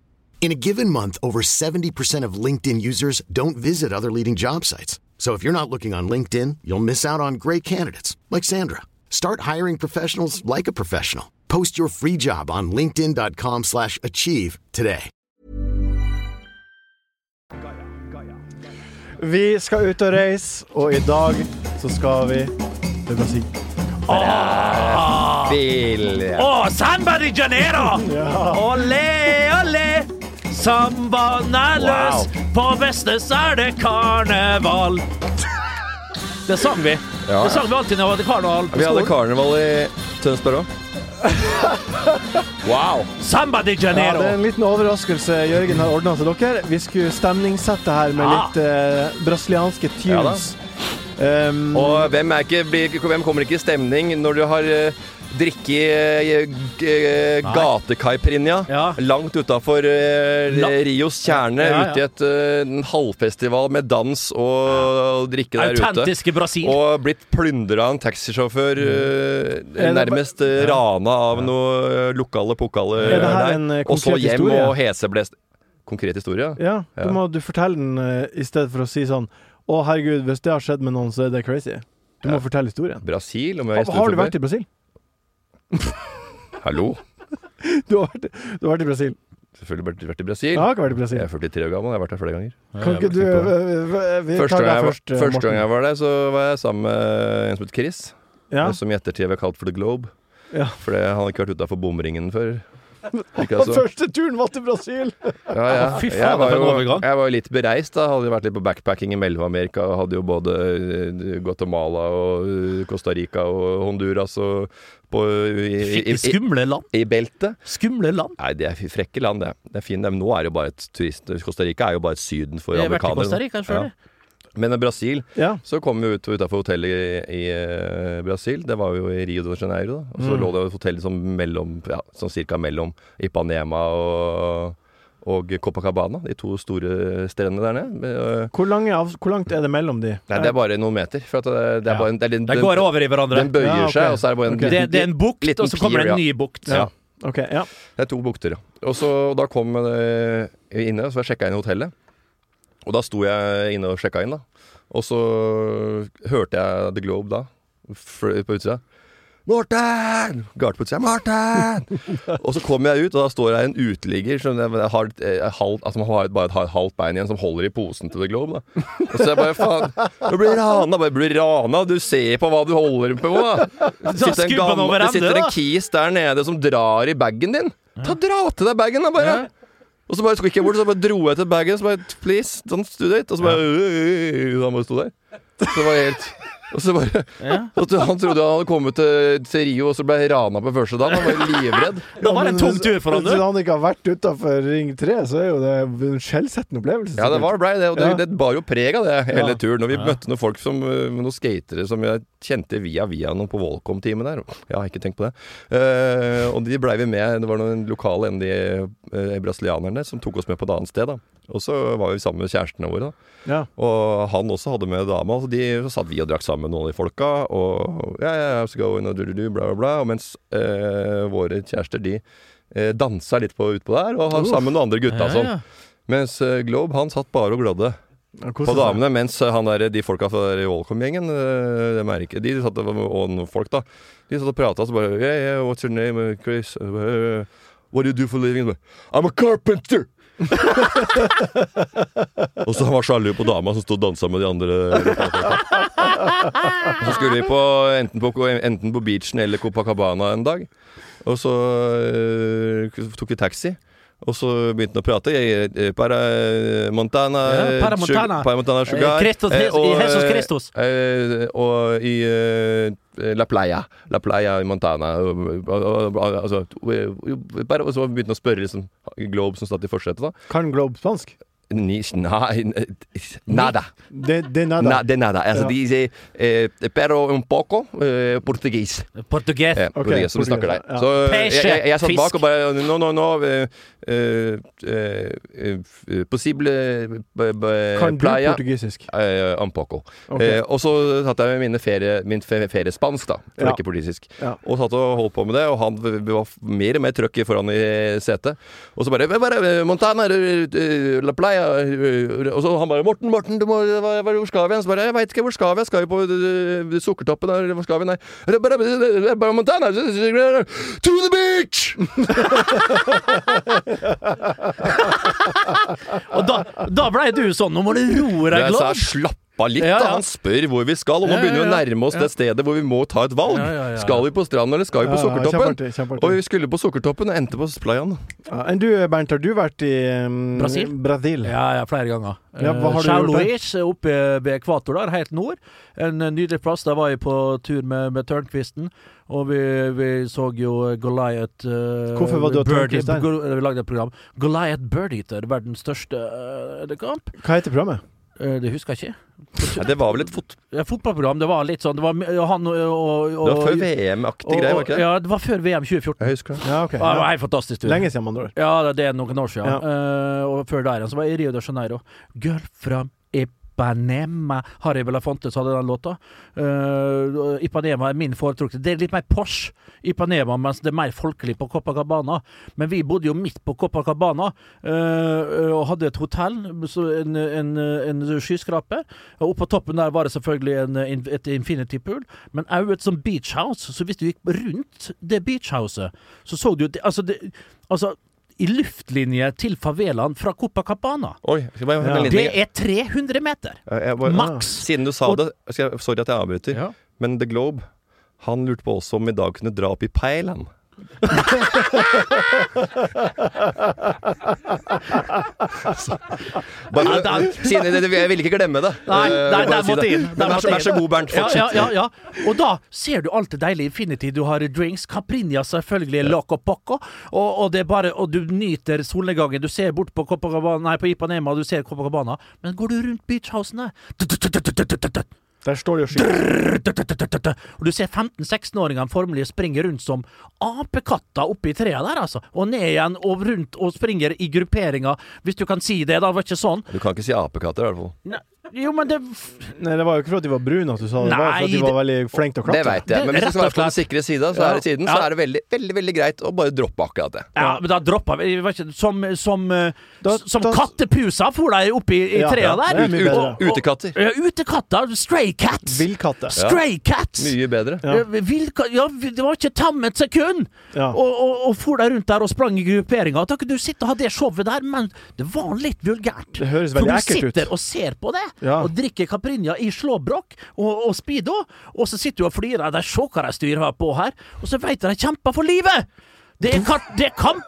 Speaker 6: In a given month, over 70% of LinkedIn users don't visit other leading job sites. So if you're not looking on LinkedIn, you'll miss out on great candidates like Sandra. Start hiring professionals like a professional. Post your free job on linkedin.com/achieve slash achieve today.
Speaker 2: Vi skal ut og reise, og i dag så skal vi til Brasil.
Speaker 1: Vil
Speaker 3: Å, Samba de Janeiro! Olé, olé! Sambaen er løs, på Vestnes er det karneval. Det sang vi.
Speaker 1: Ja,
Speaker 3: Det sang vi alltid når vi hadde karneval på
Speaker 1: Vi hadde
Speaker 3: skolen.
Speaker 1: karneval i Tønsberg òg. Wow.
Speaker 3: Samba de
Speaker 2: Ja,
Speaker 3: Janeiro.
Speaker 2: det er en liten overraskelse Jørgen har ordna til dere. Vi skulle stemningssette her med
Speaker 3: Ah.
Speaker 2: litt eh, brasilianske
Speaker 1: Ja da.
Speaker 2: tunes. um,
Speaker 1: Og hvem, er ikke, blir, hvem kommer ikke i stemning når du har uh, drikke uh,
Speaker 3: Nei.
Speaker 1: gatekaipirinha
Speaker 3: Ja.
Speaker 1: langt utafor Rios kjerne,
Speaker 3: Ja, ja.
Speaker 1: ute i et, eh, en halvfestival med dans og drikke der ute?
Speaker 3: Autentiske Brasil.
Speaker 1: Og blitt plyndra av en taxisjåfør,
Speaker 2: Mm.
Speaker 1: eh, nærmest eh, rana av noe eh, lokale pokale
Speaker 2: Er
Speaker 1: der.
Speaker 2: eh,
Speaker 1: og så hjem
Speaker 2: historie?
Speaker 1: og heseblest. Konkret historie?
Speaker 2: ja,
Speaker 1: Du
Speaker 2: må du fortelle den eh, i stedet for å si sånn Å, herregud, hvis det har skjedd med noen, så er det crazy. Du må fortelle historien.
Speaker 1: Brasil? Om
Speaker 2: Har,
Speaker 1: jeg
Speaker 2: har du vært i Brasil?
Speaker 1: Hallo?
Speaker 2: Du har vært, du har vært i Brasil.
Speaker 1: Selvfølgelig vært, vært i Brasil.
Speaker 2: Jeg har ikke vært i Brasil.
Speaker 1: Jeg er 43 år gammel, jeg har vært der flere ganger.
Speaker 2: Kan ikke du
Speaker 1: på
Speaker 2: eh, eh, Vi
Speaker 1: Første gang, jeg, var-
Speaker 2: først, eh,
Speaker 1: første gang jeg var der, så var jeg sammen med en som het Chris.
Speaker 2: Ja.
Speaker 1: Som i ettertid ble kalt for The Globe.
Speaker 2: Ja.
Speaker 1: Fordi han hadde ikke vært utafor bomringen før.
Speaker 2: Og
Speaker 1: altså.
Speaker 2: første turen var til Brasil!
Speaker 1: Ja, ja.
Speaker 3: Fy faen,
Speaker 1: jeg, var jo, jeg var jo litt bereist, da. Hadde jo vært litt på backpacking i Mellom-Amerika. Hadde jo både eh, Guatemala og eh, Costa Rica og Honduras og på, i, i, i, i,
Speaker 3: Skumle land.
Speaker 1: i beltet.
Speaker 3: Skumle land.
Speaker 1: Nei, det er frekke land, det. Det er fint. Men Nå er det jo bare et turist... Costa Rica er jo bare et Syden for
Speaker 3: Jeg har vært i. Costa. Rica selv
Speaker 1: Ja. Men i Brasil
Speaker 2: Ja.
Speaker 1: så kom vi ut utafor hotellet i, i eh, Brasil. Det var jo i Rio de Janeiro. Da. Og så
Speaker 2: Mm.
Speaker 1: lå det et hotell som mellom ja, sånn cirka mellom Ipanema og, og Copacabana. De to store strendene der nede. Øh,
Speaker 2: Hvor, lange av, hvor langt er det mellom de?
Speaker 1: Nei, det er bare noen meter. For at det, det er
Speaker 3: Ja.
Speaker 1: bare en, det den,
Speaker 3: går over i hverandre.
Speaker 1: den bøyer
Speaker 2: Ja, okay.
Speaker 1: seg, og så er det bare en
Speaker 2: Ok.
Speaker 3: Det, det er en bukt,
Speaker 1: liten
Speaker 3: og så kommer det en ny bukt.
Speaker 1: Ja.
Speaker 2: Okay, ja.
Speaker 1: Det er to bukter, ja. Og så da kom jeg inne, så jeg inn i hotellet. Og da sto jeg inne og sjekka inn, da. Og så hørte jeg The Globe da, på utsida. Morten! Garte på utsida. Morten! og så kommer jeg ut, og da står det en uteligger som jeg har, jeg, halvt, altså har et- bare et, har et halvt bein igjen, som holder i posen til The Globe. da. Og så jeg bare faen Du blir rana! Bare blir rana! Du ser på hva du holder på, da! Det sitter, en gammel, det sitter en kis der nede som drar i bagen din. Ta Dra til deg bagen, da, bare! Og så bare skulle jeg bort så bare dro jeg til bagen. Så bare Please, don't do it. Og så bare øh, Han bare sto der. Så det var helt Og så bare og så Han trodde han hadde kommet til, til Rio, og så ble rana på første dagen. Han var livredd.
Speaker 3: Da var det en tung tur for han,
Speaker 2: Hvis han ikke har vært utafor Ring 3, så er jo det en skjellsettende opplevelse.
Speaker 1: Ja, det var blei det. Og det,
Speaker 2: Ja.
Speaker 1: det bar jo preg av det hele
Speaker 2: Ja.
Speaker 1: turen. Og vi møtte noen folk som øh, Noen skatere som jeg kjente via via noen på Volcom-teamet der. Jeg har ikke tenkt på det. Uh, og de blei vi med. Det var noen lokale enn de uh, brasilianerne som tok oss med på et annet sted. da Og så var vi sammen med kjærestene våre.
Speaker 2: Ja.
Speaker 1: Og han også hadde med dama. Så, de, så satt vi og drakk sammen med noen av de folka. Og ja, going, og du, du, du, bla, bla, bla. Og mens eh, våre kjærester, de eh, dansa litt på, utpå der, og har sammen med noen andre gutta. Ja, sånn. Mens eh, Globe, han satt bare og glodde
Speaker 2: Ja,
Speaker 1: på damene. Mens eh, han der, de folka fra Volcom-gjengen, De, dem er De satt og, folk, da. De satt og prata, så bare yeah, yeah, What's your name, uh, Chris? Uh, what do you do for a living? I'm a carpenter! og så han var sjalu på dama som sto og dansa med de andre. Og så skulle vi på enten, på enten på beachen eller Copacabana en dag. Og så øh, tok vi taxi. Og så begynte han å prate. Jeg, eh, para Montana
Speaker 3: Ja, para Montana.
Speaker 1: Para Montana Sugar.
Speaker 3: Eh, Christos-
Speaker 1: Eh, og,
Speaker 3: i Jesus Kristus.
Speaker 1: Eh, og i eh, La Playa. La Playa i Montana. Altså, bare, og så begynte han å spørre liksom, Globe som satt i forsetet.
Speaker 2: Kan Globe spansk?
Speaker 1: Ni, nei, nada.
Speaker 2: Det er nada.
Speaker 1: Na, de nada. Altså,
Speaker 2: Ja.
Speaker 1: de sier eh, pero un poco eh, portugis.
Speaker 3: Portugis.
Speaker 1: Eh, okay, som snakker der.
Speaker 2: ja.
Speaker 1: Så eh, jeg, jeg, jeg satt bak og bare No, no, no. eh, eh, eh, eh, possible b-
Speaker 2: Kan du
Speaker 1: playa.
Speaker 2: portugisisk?
Speaker 1: Eh, un poco.
Speaker 2: Okay.
Speaker 1: Eh, og så satt jeg med mine ferie, min fe- feriespansk, da, for
Speaker 2: Ja.
Speaker 1: ikke portugisisk.
Speaker 2: Ja.
Speaker 1: Og satt og holdt på med det, og han var mer og mer trøkk foran i setet. Og så bare, eh, Montana, eh, eh, La Playa eh, Og så han bare 'Morten, Morten, du må, hvor skal vi?' Så bare 'Jeg veit ikke, hvor skal vi? Jeg Skal jo på eh, Sukkertoppen, eller hvor skal vi?' Nei. Montana To the beach!
Speaker 3: Og da, da blei du sånn Nå må du roe deg,
Speaker 1: Jeg sa slapp av litt,
Speaker 3: Ja, ja.
Speaker 1: da. Han spør hvor vi skal, og nå
Speaker 3: Ja, ja,
Speaker 1: begynner vi å nærme oss
Speaker 3: Ja.
Speaker 1: det stedet hvor vi må ta et valg.
Speaker 3: Ja, ja, ja.
Speaker 1: Skal vi på stranden, eller skal vi på
Speaker 2: Ja,
Speaker 1: Sukkertoppen?
Speaker 2: kjempeartig, kjempeartig.
Speaker 1: Og vi skulle på Sukkertoppen og endte på Playaen.
Speaker 2: Ja, enn du, Bernt, har du vært i um,
Speaker 3: Brasil?
Speaker 2: Brasil?
Speaker 3: Ja, ja, flere ganger.
Speaker 2: Ja, hva har du
Speaker 3: São
Speaker 2: gjort der?
Speaker 3: Oppe ved ekvator der, helt nord. En eh, nydelig plass. Der var jeg på tur med, med Tørnquisten, og vi, vi så jo Goliath uh,
Speaker 2: Hvorfor var du der?
Speaker 3: Vi lagde et program. Goliath Birdeater, verdens største uh, kamp.
Speaker 2: Hva heter programmet?
Speaker 3: Eh, det husker jeg ikke.
Speaker 1: Ja, det var vel et fot...
Speaker 3: Ja, fotballprogram. Det var litt sånn Det var han og, og, og
Speaker 1: Det var før VM-aktig greie, var ikke det?
Speaker 3: Ja, det var før VM 2014.
Speaker 1: Jeg husker det.
Speaker 2: Ja, okay,
Speaker 3: Ja, det var helt fantastisk tur.
Speaker 2: Lenge siden, med andre ord.
Speaker 3: Ja, det- er noen år siden.
Speaker 2: Ja.
Speaker 3: Uh, og før der igjen så var jeg i Rio de Janeiro. Girl from Ipanema. Harry Belafonte hadde den låta. Uh, Ipanema er min foretrukne. Det er litt mer Porsche Ipanema, mens det er mer folkelig på Copacabana. Men vi bodde jo midt på Copacabana uh, og hadde et hotell, en, en, en skyskraper. Og oppå toppen der var det selvfølgelig en, et infinity pool, men òg et sånt beach house. Så hvis du gikk rundt det beachhouset, så så du det, altså, det, altså i luftlinje til favelaen fra Copacabana.
Speaker 1: Oi, bare
Speaker 2: Ja.
Speaker 3: Det er 300 meter!
Speaker 1: Bare-
Speaker 3: Maks.
Speaker 1: Siden du sa
Speaker 3: Og-
Speaker 1: det, skal jeg, sorry at jeg avbryter,
Speaker 3: Ja.
Speaker 1: men The Globe han lurte på også om vi i dag kunne dra opp i Peiland. Bare,
Speaker 3: Ja,
Speaker 1: siden, jeg ville ikke glemme det.
Speaker 3: Nei,
Speaker 1: Eh,
Speaker 3: nei, der måtte inn.
Speaker 1: Vær, så, god, Bernt. Fortsett.
Speaker 3: ja, ja, ja. Og da ser du alt det deilige Infinity. Du har drinks, Caprinja selvfølgelig, Loco Poco, og, og, det er bare, og du nyter solnedgangen. Du ser bort på Copacabana, nei, på Ipanema, du ser Copacabana, men går du rundt beachhousene
Speaker 2: Der står de og skyter.
Speaker 3: og du ser 15-16-åringene formelig springe rundt som apekatter oppi treet der, altså. Og ned igjen og rundt og springer i grupperinger, hvis du kan si det. da, var ikke sånn.
Speaker 1: Du kan ikke si apekatter, i hvert fall.
Speaker 3: Nei, Jo, men det
Speaker 2: Nei, det var jo ikke for at de var brune at du sa det. Det var for at de var veldig flinke til å
Speaker 1: Det
Speaker 2: klatre.
Speaker 1: veit jeg. Men hvis du skal være på den sikre sida, så,
Speaker 2: Ja.
Speaker 1: er, det siden, så
Speaker 3: Ja.
Speaker 1: er det veldig, veldig veldig greit å bare droppe akkurat det.
Speaker 3: Ja, men da droppa vi ikke, Som, som, eh,
Speaker 2: Da-
Speaker 3: som
Speaker 2: da-
Speaker 3: kattepusa for deg oppi i
Speaker 2: Ja,
Speaker 3: trea der.
Speaker 2: det er.
Speaker 3: Og- og-
Speaker 1: Utekatter.
Speaker 3: Ja, utekatter. Stray cats.
Speaker 2: Villkatter.
Speaker 3: Stray cats.
Speaker 1: Mye bedre.
Speaker 2: Ja.
Speaker 3: Ja. Det var ikke tam et sekund!
Speaker 2: Ja.
Speaker 3: Og, og, og for deg rundt der og sprang i grupperinga. Da kunne du sitte og ha det showet der, men det var litt vulgært.
Speaker 2: Det høres
Speaker 3: For
Speaker 2: veldig
Speaker 3: du
Speaker 2: ekkelt ut.
Speaker 3: sitter og ser på det,
Speaker 2: Ja.
Speaker 3: og drikker Caprinja i slåbrok og, og speedo, og så sitter du og flirer. De ser hva de styrer på her, og så veit de de kjemper for livet! Det er, kart, det er kamp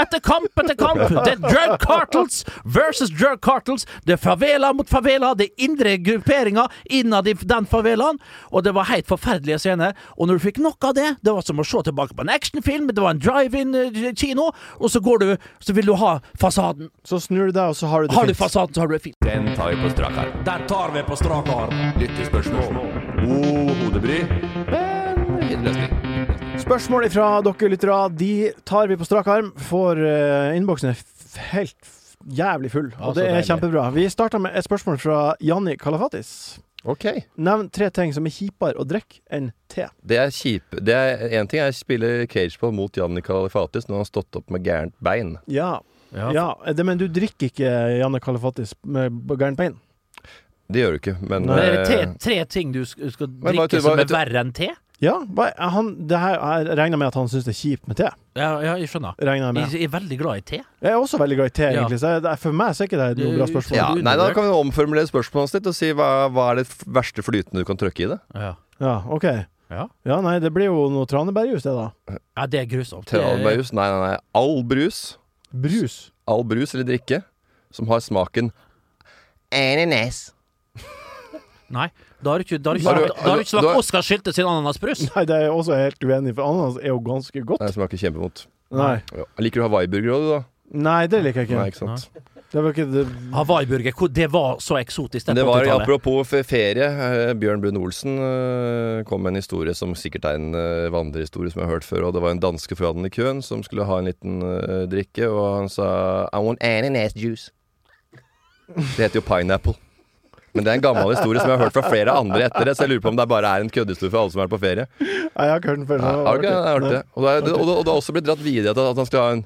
Speaker 3: etter kamp etter kamp. Det er drug cartels versus drug cartels. Det er favela mot favela. Det er indre grupperinger innad i den favelaen. Og det var helt forferdelige scener. Og når du fikk nok av det, det var som å se tilbake på en actionfilm. Det var en drive-in-kino, og så går du Så vil du ha fasaden.
Speaker 2: Så snur du deg, og så har du det
Speaker 3: Har du fasaden, så har du det fint.
Speaker 1: Den tar vi på strak arm.
Speaker 3: Den tar vi på strak arm.
Speaker 1: Lyttespørsmål. God hodebry, løsning.
Speaker 2: Spørsmål fra dere lyttere, de tar vi på strak arm. For uh, innboksen er helt jævlig full, og det er
Speaker 3: deilig.
Speaker 2: kjempebra. Vi starter med et spørsmål fra Janni Kalafatis.
Speaker 1: Ok.
Speaker 2: Nevn tre ting som er kjipere å drikke enn te.
Speaker 1: Det er kjip Det er en ting er å spille cageball mot Janni Kalifatis når han har stått opp med gærent bein.
Speaker 2: Ja,
Speaker 3: Ja,
Speaker 2: ja det, men du drikker ikke Janne Kalafatis med gærent bein?
Speaker 1: Det gjør du ikke, men
Speaker 3: Men er det tre,
Speaker 1: eh,
Speaker 3: tre ting du sk- skal
Speaker 1: Men hva-
Speaker 3: drikke som er verre enn te?
Speaker 2: Ja, han, det her, jeg regner med at han syns det er kjipt med te.
Speaker 3: Ja, ja jeg skjønner.
Speaker 2: Regner jeg med.
Speaker 3: Jeg er veldig glad i te.
Speaker 2: Jeg er også veldig glad i te,
Speaker 3: Ja.
Speaker 2: egentlig, så jeg, for meg så er ikke det noe bra spørsmål.
Speaker 1: ja, Nei, da kan vi omformulere spørsmålet ditt og si hva, hva er det verste flytende du kan trykke i det?
Speaker 3: Ja.
Speaker 2: Ja, OK.
Speaker 3: Ja.
Speaker 2: Ja, nei, det blir jo noe tranebærjus, det, da.
Speaker 3: ja, det er grusomt.
Speaker 1: Tranebærjus? Nei, nei, nei. All brus.
Speaker 2: Brus.
Speaker 1: All brus eller drikke som har smaken ananas.
Speaker 3: Nei, da har du ikke, da har du ikke, da har du ikke smakt Oskar Sylte sin ananasbrus.
Speaker 2: Nei, det er jeg også helt uenig i, for ananas er jo ganske godt.
Speaker 1: Det smaker kjempevondt.
Speaker 2: Nei,
Speaker 1: Ja. Liker du hawaiiburger òg, du, da?
Speaker 2: nei det liker jeg ikke.
Speaker 1: Nei,
Speaker 2: ikke.
Speaker 1: sant? sant.
Speaker 2: Det var ikke det
Speaker 3: Hawaiiburger, det var så eksotisk det
Speaker 1: Det var apropos ferie. eh, Bjørn Brun Olsen eh, kom med en historie som sikkert er en eh, vandrehistorie som jeg har hørt før. Og det var en danske foran i køen som skulle ha en liten drikke, og han sa I want ananas juice. Det heter jo pineapple. Men det er en gammel historie som jeg har hørt fra flere andre etter det, så jeg lurer på om det bare er en køddehistorie for alle som vært på ferie.
Speaker 2: Nei, jeg har ikke hørt den før.
Speaker 1: Ja,
Speaker 2: det
Speaker 1: har du ikke? Jeg har hørt det. Og, det er, og, det, og det har også blitt dratt videre at, at han skal ha en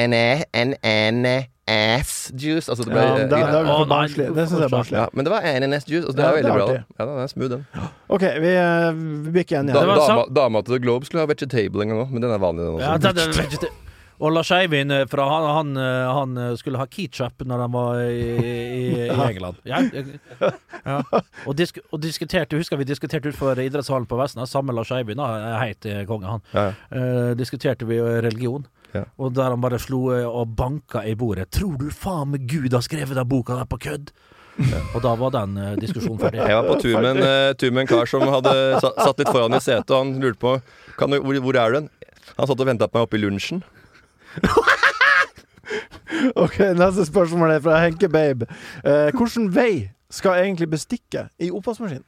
Speaker 1: en, en, en ass juice. Altså det ble,
Speaker 2: Ja, det, det, det er
Speaker 3: Å, nei.
Speaker 2: Det syns jeg er barnslig.
Speaker 1: ja, men det var NNS-juice. Altså det
Speaker 2: Ja,
Speaker 1: er
Speaker 2: det er
Speaker 1: veldig bra. Ja, det den er smooth, den.
Speaker 2: OK, vi, eh, vi bikker igjen. Ja.
Speaker 1: Da, dama, dama til The Globe skulle ha vegetable en gang òg, men den er vanlig, den også.
Speaker 3: Ja, det, det. Og Lars Eivind eh, fra han, han, eh, han eh, skulle ha ketchup når han var i, i, i England. Ja, ja. Og, disk, og diskuterte Husker vi diskuterte utenfor idrettshallen på Vestnes, samme Lars Eivind, eh, konge, han.
Speaker 1: Ja, ja.
Speaker 3: Eh, diskuterte vi religion.
Speaker 1: Ja.
Speaker 3: Og der han bare slo og banka i bordet. 'Tror du faen meg Gud har skrevet den boka der på kødd?' Og da var den eh, diskusjonen ferdig.
Speaker 1: Jeg var på tur med, en, eh, tur med en kar som hadde satt litt foran i setet, og han lurte på kan du, hvor, hvor er du hen? Han satt og venta på meg oppe i lunsjen.
Speaker 2: Ok, Neste spørsmål er fra Henke Babe. Eh, hvilken vei skal egentlig bestikket i oppvaskmaskinen?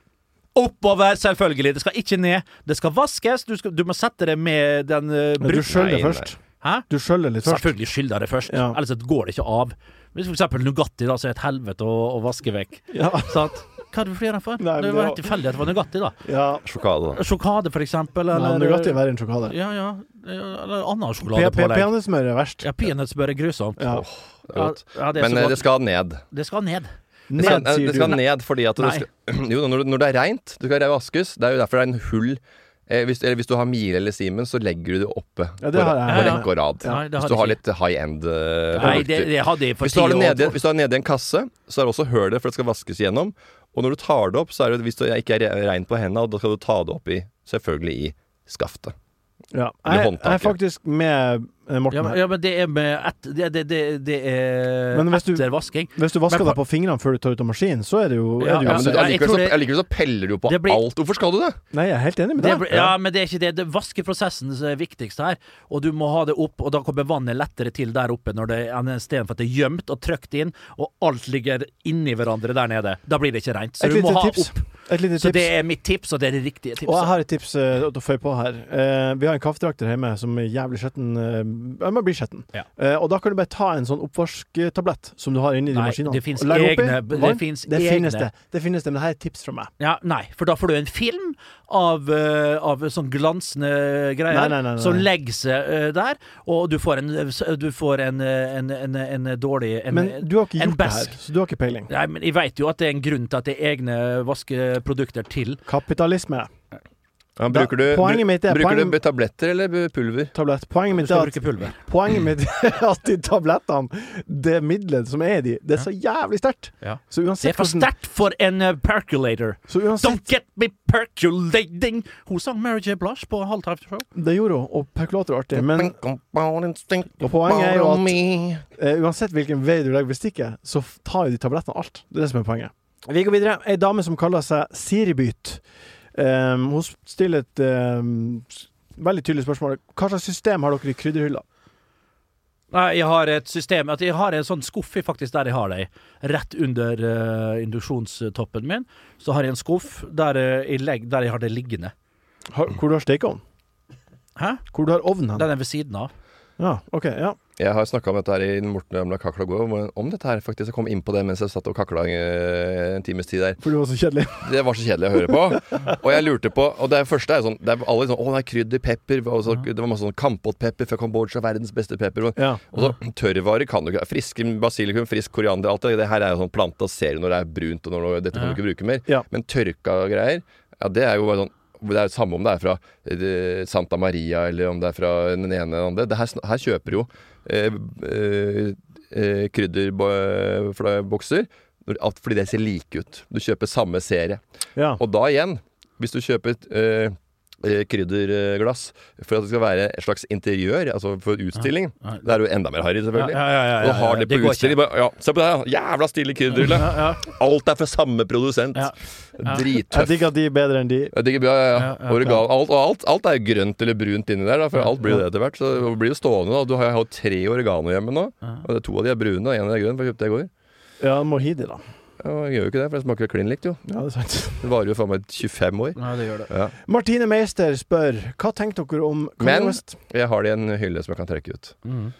Speaker 3: Oppover, selvfølgelig. Det skal ikke ned. Det skal vaskes. Du, skal, du må sette det med den uh,
Speaker 2: Men Du skjøller
Speaker 1: Nei,
Speaker 2: først.
Speaker 3: Hæ?
Speaker 2: Du skjøller litt først.
Speaker 3: Selvfølgelig skyller det først,
Speaker 2: Ja.
Speaker 3: ellers går det ikke av. Hvis for eksempel Nugatti, da, så er det et helvete å, å vaske vekk.
Speaker 2: Ja.
Speaker 3: Sant? Hva hadde du flirt for?
Speaker 2: Nei,
Speaker 3: det
Speaker 2: det
Speaker 3: var helt tilfeldig at det var Nugatti, da.
Speaker 2: ja.
Speaker 1: Sjokade.
Speaker 3: Sjokade, for eksempel.
Speaker 2: Nei,
Speaker 3: Eller,
Speaker 2: Nugatti er verre enn sjokade.
Speaker 3: Ja, ja. Eller annen sjokoladepålegg.
Speaker 2: Peanøttsmør er verst.
Speaker 3: Ja, peanøttsmør er grusomt.
Speaker 2: Ja.
Speaker 1: Det er godt.
Speaker 3: Ja, det er
Speaker 1: Men eh,
Speaker 3: godt.
Speaker 1: det skal ned.
Speaker 3: det skal ned.
Speaker 1: Det skal,
Speaker 2: Ned, sier
Speaker 1: det skal
Speaker 2: du.
Speaker 1: ned fordi at det skal, jo, når, når det er reint, du skal vaskes. Det er jo derfor det er en hull eh, hvis, eller hvis du har Miele eller Siemens, så legger du det oppe
Speaker 2: Ja, det har jeg.
Speaker 1: på rekke og rad.
Speaker 3: Nei,
Speaker 1: hvis du har litt high end eh,
Speaker 3: Nei,
Speaker 1: produkter.
Speaker 3: det, det hadde jeg for
Speaker 1: Hvis du, har det nede, hvis du har nede i en kasse, så er det også hølet for det skal vaskes gjennom. Og når du tar det opp, så er det hvis du ikke er re- rein på hendene, da skal du ta det opp i selvfølgelig i skaftet.
Speaker 2: Ja. Jeg, jeg er faktisk med eh, Morten
Speaker 3: Ja, men, ja, men det er med et, det, det, det, det er
Speaker 2: Men du-
Speaker 3: etter vasking.
Speaker 2: Hvis du vasker
Speaker 3: Men-
Speaker 2: deg på fingrene før du tar ut av maskinen, så er det jo, er det jo
Speaker 1: Ja, men du, allikevel, så, allikevel så peller du på
Speaker 3: blir-
Speaker 1: alt. Hvorfor skal du det?
Speaker 2: Nei, jeg er helt enig med deg.
Speaker 3: ja, men det er ikke det. det vaskeprosessen som er viktigst her. Og du må ha det opp, og da kommer vannet lettere til der oppe når det istedenfor at det er gjemt og trykt inn, og alt ligger inni hverandre der nede. Da blir det ikke rent. Så
Speaker 2: Et
Speaker 3: du må ha
Speaker 2: tips.
Speaker 3: opp. Så det er mitt tips, og det er det riktige
Speaker 2: Og jeg har et tips uh, å føye på her. Uh, vi har en kaffetrakter hjemme som er jævlig skjetten. Uh, ja, man blir skjetten.
Speaker 3: Ja.
Speaker 2: Uh, og da kan du bare ta en sånn oppvasktablett som du har inni de maskinene.
Speaker 3: det finnes
Speaker 2: og legge oppi
Speaker 3: det finnes
Speaker 2: det finnes
Speaker 3: egne.
Speaker 2: det. Det finnes det, men det her er et tips fra meg.
Speaker 3: Ja, nei, for da får du en film av, eh, av sånn glansende greier
Speaker 2: Nei, nei,
Speaker 3: som legger seg eh, der, og du får en, du får en, eh, en, en, en dårlig en,
Speaker 2: Men du har ikke gjort det her, så du har ikke peiling.
Speaker 3: Nei, men jeg vet jo at det er en grunn til at det er egne vaskeprodukter til.
Speaker 2: Kapitalisme.
Speaker 1: Ja, bruker du,
Speaker 2: poenget mitt er-
Speaker 1: bruker
Speaker 2: poenget-
Speaker 1: du tabletter eller pulver?
Speaker 2: Tablett. Poenget mitt er at
Speaker 3: pulver.
Speaker 2: Poenget mitt er at de tablettene, det middelet som er i de, det er så jævlig sterkt.
Speaker 3: Ja.
Speaker 2: Så
Speaker 3: Det er for sterkt for en uh, percolator.
Speaker 2: Så uansett
Speaker 3: Don't get me percolating! Hun sang Mary J. Blush på Halvt Halvt Show.
Speaker 2: Det gjorde hun, og percolator er artig. Men og poenget er jo at uh, uansett hvilken vei du legger bestikket, så tar jo de tablettene alt. Det er det som er poenget. Vi går videre. Ei dame som kaller seg Siribyt. Um, hun stiller et um, veldig tydelig spørsmål. Hva slags system har dere i krydderhylla?
Speaker 3: Nei, jeg har et system at Jeg har en sånn skuff faktisk der jeg har det. Rett under uh, induksjonstoppen min. Så har jeg en skuff der, eh, jeg, legger, der jeg har det liggende.
Speaker 2: Har, hvor du har stekeovn?
Speaker 3: Hæ?
Speaker 2: Hvor du har ovnen?
Speaker 3: Den er ved siden av.
Speaker 2: Ja, OK. Ja.
Speaker 1: Jeg har snakka om dette her i Morten Ømla kakla går, om- dette her faktisk. Jeg kom inn på det mens jeg satt og kakla eh, en times tid der.
Speaker 2: For du var så kjedelig.
Speaker 1: Det var så kjedelig å høre på. Og jeg lurte på Og det første er jo sånn det er alle sånn Å, det er krydder, pepper. Og så, det var masse sånn kampotpepper fra Kambodsja, verdens beste pepper. Og,
Speaker 2: Ja.
Speaker 1: og så tørrvarer kan du ikke Friske basilikum, frisk koriander, alt det. Det her er jo sånn planta ser du når det er brunt, og når dette kan du ikke bruke mer.
Speaker 2: Ja.
Speaker 1: Men tørka greier, ja, det er jo bare sånn det er jo samme om det er fra eh, Santa Maria eller om det er fra den ene eller den andre. Det her, her kjøper jo eh, eh, eh, krydderbokser fordi det ser like ut. Du kjøper samme serie.
Speaker 2: Ja.
Speaker 1: Og da igjen, hvis du kjøper eh, eh, krydderglass for at det skal være et slags interiør, altså for utstilling,
Speaker 3: Ja.
Speaker 1: det er jo enda mer harry, selvfølgelig.
Speaker 3: Ja, ja, ja, ja,
Speaker 1: Og har
Speaker 3: ja,
Speaker 1: de
Speaker 3: det
Speaker 1: på
Speaker 3: det
Speaker 1: utstilling bare, Ja, se på det her, jævla stilig krydderhylle!
Speaker 3: Ja, ja.
Speaker 1: Alt er fra samme produsent.
Speaker 3: Ja. Ja.
Speaker 2: Jeg digger de bedre enn de.
Speaker 1: Digger ja, ja.
Speaker 3: Ja, ja,
Speaker 1: Oregan, alt, og alt, alt er grønt eller brunt inni der, da, for alt blir jo det etter hvert. Så det blir jo stående. da Du har jo tre oregano hjemme nå, og det er to av de er brune, og en er grønn, for jeg kjøpte det i går.
Speaker 2: Ja, Mohidi, da.
Speaker 1: Ja, jeg gjør jo ikke det, for det smaker klin likt, jo.
Speaker 2: Ja, det er sant.
Speaker 1: Det varer jo faen meg 25 år.
Speaker 3: Ja, det gjør det.
Speaker 1: Ja.
Speaker 2: Martine Meister spør hva tenker dere om Kanye
Speaker 1: Men-
Speaker 2: West?
Speaker 1: Jeg har det i en hylle som jeg kan trekke ut.
Speaker 3: Mm.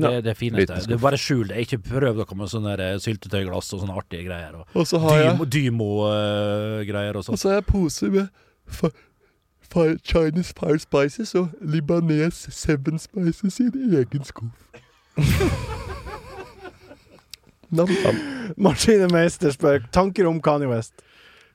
Speaker 3: Det er det fineste.
Speaker 1: Liten skuff.
Speaker 3: Det er bare skjul det. Ikke prøv dere med sånne der, eh, syltetøyglass og sånne artige greier. Og
Speaker 1: Og så har jeg
Speaker 3: Dymo-greier og sånn.
Speaker 1: så har jeg pose med Chinese Fire Spices og Libanese Seven Spices i en egen skuff.
Speaker 2: Martine Meister spør tanker om Kanye West.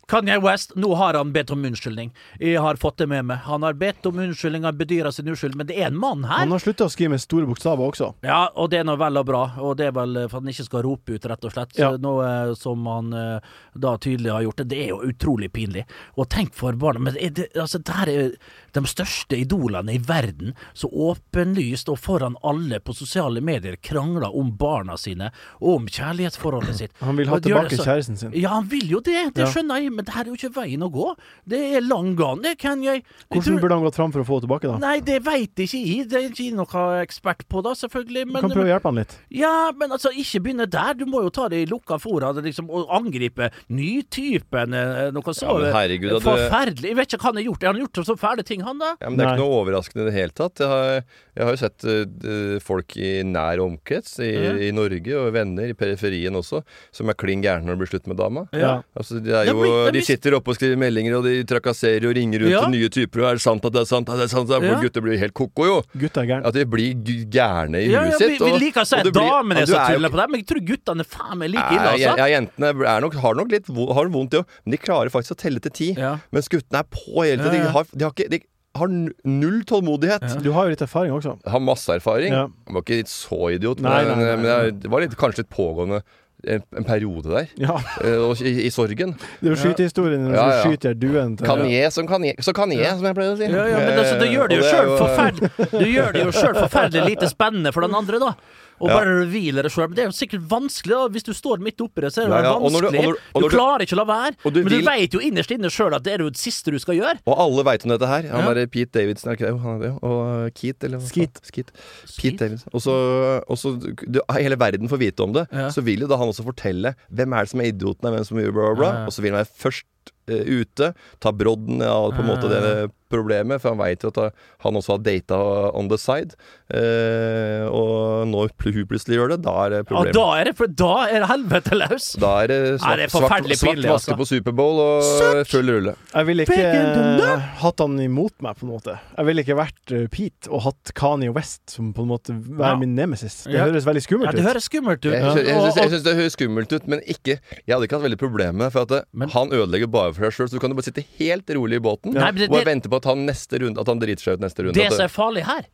Speaker 3: Kanye West, nå har han bedt om unnskyldning. Jeg har fått det med meg. Han har bedt om unnskyldning, han bedyrer sin uskyld, men det er en mann her.
Speaker 2: Han har slutta å skrive med store bokstaver også.
Speaker 3: Ja, og det er nå vel og bra, og det er vel for at han ikke skal rope ut, rett og slett.
Speaker 2: Ja.
Speaker 3: Noe eh, som han eh, da tydelig har gjort. Det Det er jo utrolig pinlig. Og tenk for barna Men er det, altså, det her er de største idolene i verden så åpenlyst og foran alle på sosiale medier krangler om barna sine og om kjærlighetsforholdet sitt.
Speaker 2: Han vil ha
Speaker 3: Og
Speaker 2: tilbake
Speaker 3: så-
Speaker 2: kjæresten sin.
Speaker 3: Ja, han vil jo det, det
Speaker 2: Ja.
Speaker 3: skjønner jeg, men det her er jo ikke veien å gå. Det er lang gang, det kan jeg. jeg
Speaker 2: Hvordan
Speaker 3: tror-
Speaker 2: burde han gått fram for å få henne tilbake, da?
Speaker 3: Nei, det veit ikke jeg. Det er ikke noe ekspert på, da, selvfølgelig.
Speaker 2: Du kan prøve å hjelpe han litt.
Speaker 3: ja, men altså, ikke begynne der. Du må jo ta det i lukka fora liksom, og angripe nytypen. eh, Noe så
Speaker 1: Ja, herregud,
Speaker 3: forferdelig. Jeg vet ikke hva han har gjort. han Har gjort så fæle ting, han da?
Speaker 1: Ja, men Det er
Speaker 2: Nei.
Speaker 1: ikke noe overraskende i det hele tatt. Jeg har, jeg har jo sett uh, folk i nær omkrets, i,
Speaker 3: mm.
Speaker 1: i Norge, og venner i periferien også, som er klin gærne når det blir slutt med dama.
Speaker 2: Ja.
Speaker 1: Altså, de, er jo, de sitter oppe og skriver meldinger, og de trakasserer og ringer ut
Speaker 3: Ja.
Speaker 1: til nye typer. Og er det sant at det er sant? at det er sant? at det er
Speaker 3: Ja.
Speaker 1: Gutter blir helt ko-ko, jo. At de blir gærne i
Speaker 3: Ja,
Speaker 1: huet
Speaker 3: ja, vi, vi liker å si at damene er så
Speaker 1: tullete
Speaker 3: på det, men jeg tror guttene faen meg like ille, altså.
Speaker 1: ja, jentene er nok, har nok litt har vondt, jo, men de klarer faktisk å telle til ti.
Speaker 3: Ja.
Speaker 1: Mens guttene er på hele tiden. De, har, de, har ikke, de har null tålmodighet.
Speaker 2: Du har jo litt erfaring også.
Speaker 1: Jeg har masse erfaring.
Speaker 2: Ja.
Speaker 1: Jeg var ikke så idiot,
Speaker 2: Nei,
Speaker 1: men,
Speaker 2: nei, nei,
Speaker 1: men jeg, det var litt, kanskje litt pågående en, en periode der.
Speaker 2: Ja.
Speaker 1: eh, i, i sorgen.
Speaker 2: Det er jo skytehistorien når
Speaker 1: Ja, ja.
Speaker 2: du skyter duen til
Speaker 1: jeg som kan jeg, så kan jeg, som jeg pleier å si.
Speaker 3: Ja, ja, men altså, det gjør det jo sjøl
Speaker 1: er
Speaker 3: forferdelig Du forferdelig lite spennende for den andre, da. Og
Speaker 1: Ja.
Speaker 3: bare deg sjøl. Det er jo sikkert vanskelig, da. Hvis du står midt oppi det, så er det
Speaker 1: Ja, ja, og når du-
Speaker 3: vanskelig.
Speaker 1: og når- og når du-
Speaker 3: klarer ikke å la være.
Speaker 1: du
Speaker 3: men du
Speaker 1: vil-
Speaker 3: veit jo innerst inne sjøl at det er jo det siste du skal gjøre.
Speaker 1: Og alle veit om dette her. Han
Speaker 3: Ja.
Speaker 1: derre Pete Davidson er ikke det? Han er det, jo. Og Keith, eller hva?
Speaker 2: Skeet.
Speaker 1: Skeet. Pete Davidson. Og så, og så du, Hele verden får vite om det. Så vil jo da han også fortelle hvem er det som er idioten, hvem som gjør bla, bla, bla. Og så vil han være først uh, ute, ta brodden av på en måte det problemet, for han veit jo at han også har data on the side. Eh, og når hun plutselig gjør det, da er det
Speaker 3: Ja,
Speaker 1: problemet.
Speaker 3: da er det, da er det helvete løs.
Speaker 1: Da er det
Speaker 3: svart,
Speaker 1: svart,
Speaker 3: det er
Speaker 1: svart, svart vaske
Speaker 3: altså.
Speaker 1: på Superbowl og full rulle.
Speaker 2: Jeg ville ikke hatt han imot meg, på en måte. Jeg ville ikke vært eh, Pete og hatt Kanye West som på en måte være
Speaker 3: Ja.
Speaker 2: min nemesis. Det
Speaker 3: Ja.
Speaker 2: høres veldig
Speaker 3: Ja,
Speaker 2: skummelt
Speaker 3: det
Speaker 2: ut.
Speaker 3: høres skummelt ut.
Speaker 1: Jeg,
Speaker 3: Ja.
Speaker 1: syns- det høres skummelt ut, men ikke Jeg hadde ikke hatt veldig problemer med det, for at det,
Speaker 3: Men-
Speaker 1: han ødelegger bare for seg sjøl. Så du kan jo bare sitte helt rolig i båten
Speaker 3: Nei, det-
Speaker 1: og vente på at han neste runde At han driter seg ut neste runde.
Speaker 3: Det som er farlig her,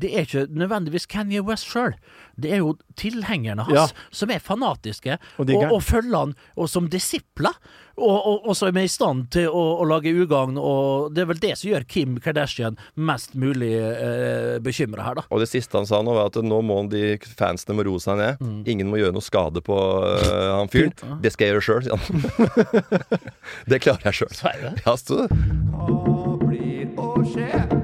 Speaker 3: det er ikke nødvendigvis Kanye West sjøl. Det er jo tilhengerne hans
Speaker 2: Ja.
Speaker 3: som er fanatiske,
Speaker 2: Og
Speaker 3: og, og, følger han og som disipler. Og, og, og som er i stand til å, å lage ugagn, og det er vel det som gjør Kim Kardashian mest mulig eh, bekymra her, da.
Speaker 1: og det siste han sa nå, var at nå må de fansene må roe seg ned.
Speaker 3: Mm.
Speaker 1: Ingen må gjøre noe skade på uh, han fyren. Det skal jeg gjøre sjøl, sier han. det klarer jeg sjøl.
Speaker 3: Så er det.
Speaker 1: Ja,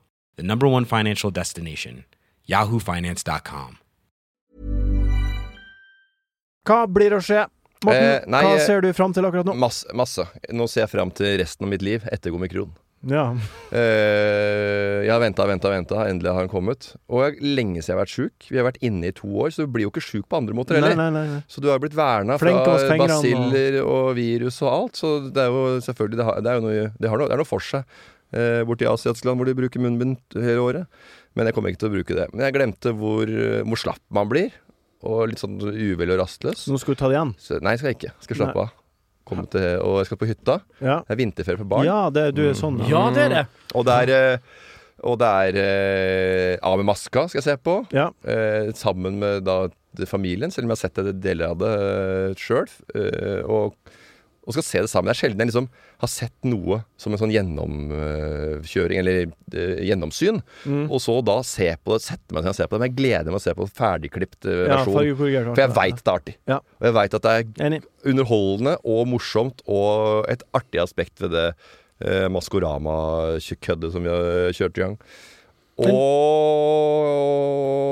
Speaker 4: the number one financial destination, yahoofinance.com.
Speaker 2: Hva blir å skje? Morten,
Speaker 1: Eh, nei,
Speaker 2: hva
Speaker 1: eh,
Speaker 2: ser du fram til akkurat nå?
Speaker 1: Masse, masse. Nå ser jeg fram til resten av mitt liv etter Gomikron.
Speaker 2: Ja.
Speaker 1: Eh, jeg har venta, venta, venta. Endelig har han kommet. Og jeg, lenge siden jeg har vært sjuk. Vi har vært inne i to år, så du blir jo ikke sjuk på andre måter heller.
Speaker 2: nei, nei. nei.
Speaker 1: Så du har blitt verna fra
Speaker 2: fingrene og-
Speaker 1: og... virus og alt. Så det er jo selvfølgelig Det, har, det er jo noe, det har noe, det er noe for seg eh, borti asiatiske land hvor de bruker munnbind hele året. Men jeg kommer ikke til å bruke det. Men jeg glemte hvor, hvor slapp man blir. Og litt sånn uvel og rastløs.
Speaker 2: Nå skal du ta det igjen.
Speaker 1: Så, nei, skal jeg ikke. Skal slappe
Speaker 2: Nei.
Speaker 1: av. Komme til, og jeg skal på hytta.
Speaker 2: Ja,
Speaker 1: Det er vinterferie for barn.
Speaker 2: ja det, du er sånn.
Speaker 3: Ja, det er det.
Speaker 1: Og det er, eh, og det er eh, Av med maska skal jeg se på.
Speaker 2: Ja.
Speaker 1: Eh, sammen med da familien, selv om jeg har sett det, deler av det uh, sjøl. og, og skal se det sammen. Det er sjelden jeg liksom har sett noe som en sånn gjennomkjøring, eller uh, gjennomsyn.
Speaker 2: Mm.
Speaker 1: Og så da se på det, sette meg ned og se på det. Men jeg gleder meg å se på ferdigklipt eh,
Speaker 2: Ja,
Speaker 1: versjon.
Speaker 2: fargekorrigert.
Speaker 1: For jeg veit det er artig.
Speaker 2: Ja.
Speaker 1: Og jeg veit at det er
Speaker 2: Enig.
Speaker 1: underholdende og morsomt, og et artig aspekt ved det uh, Maskorama-køddet som vi har kjørt i gang. Og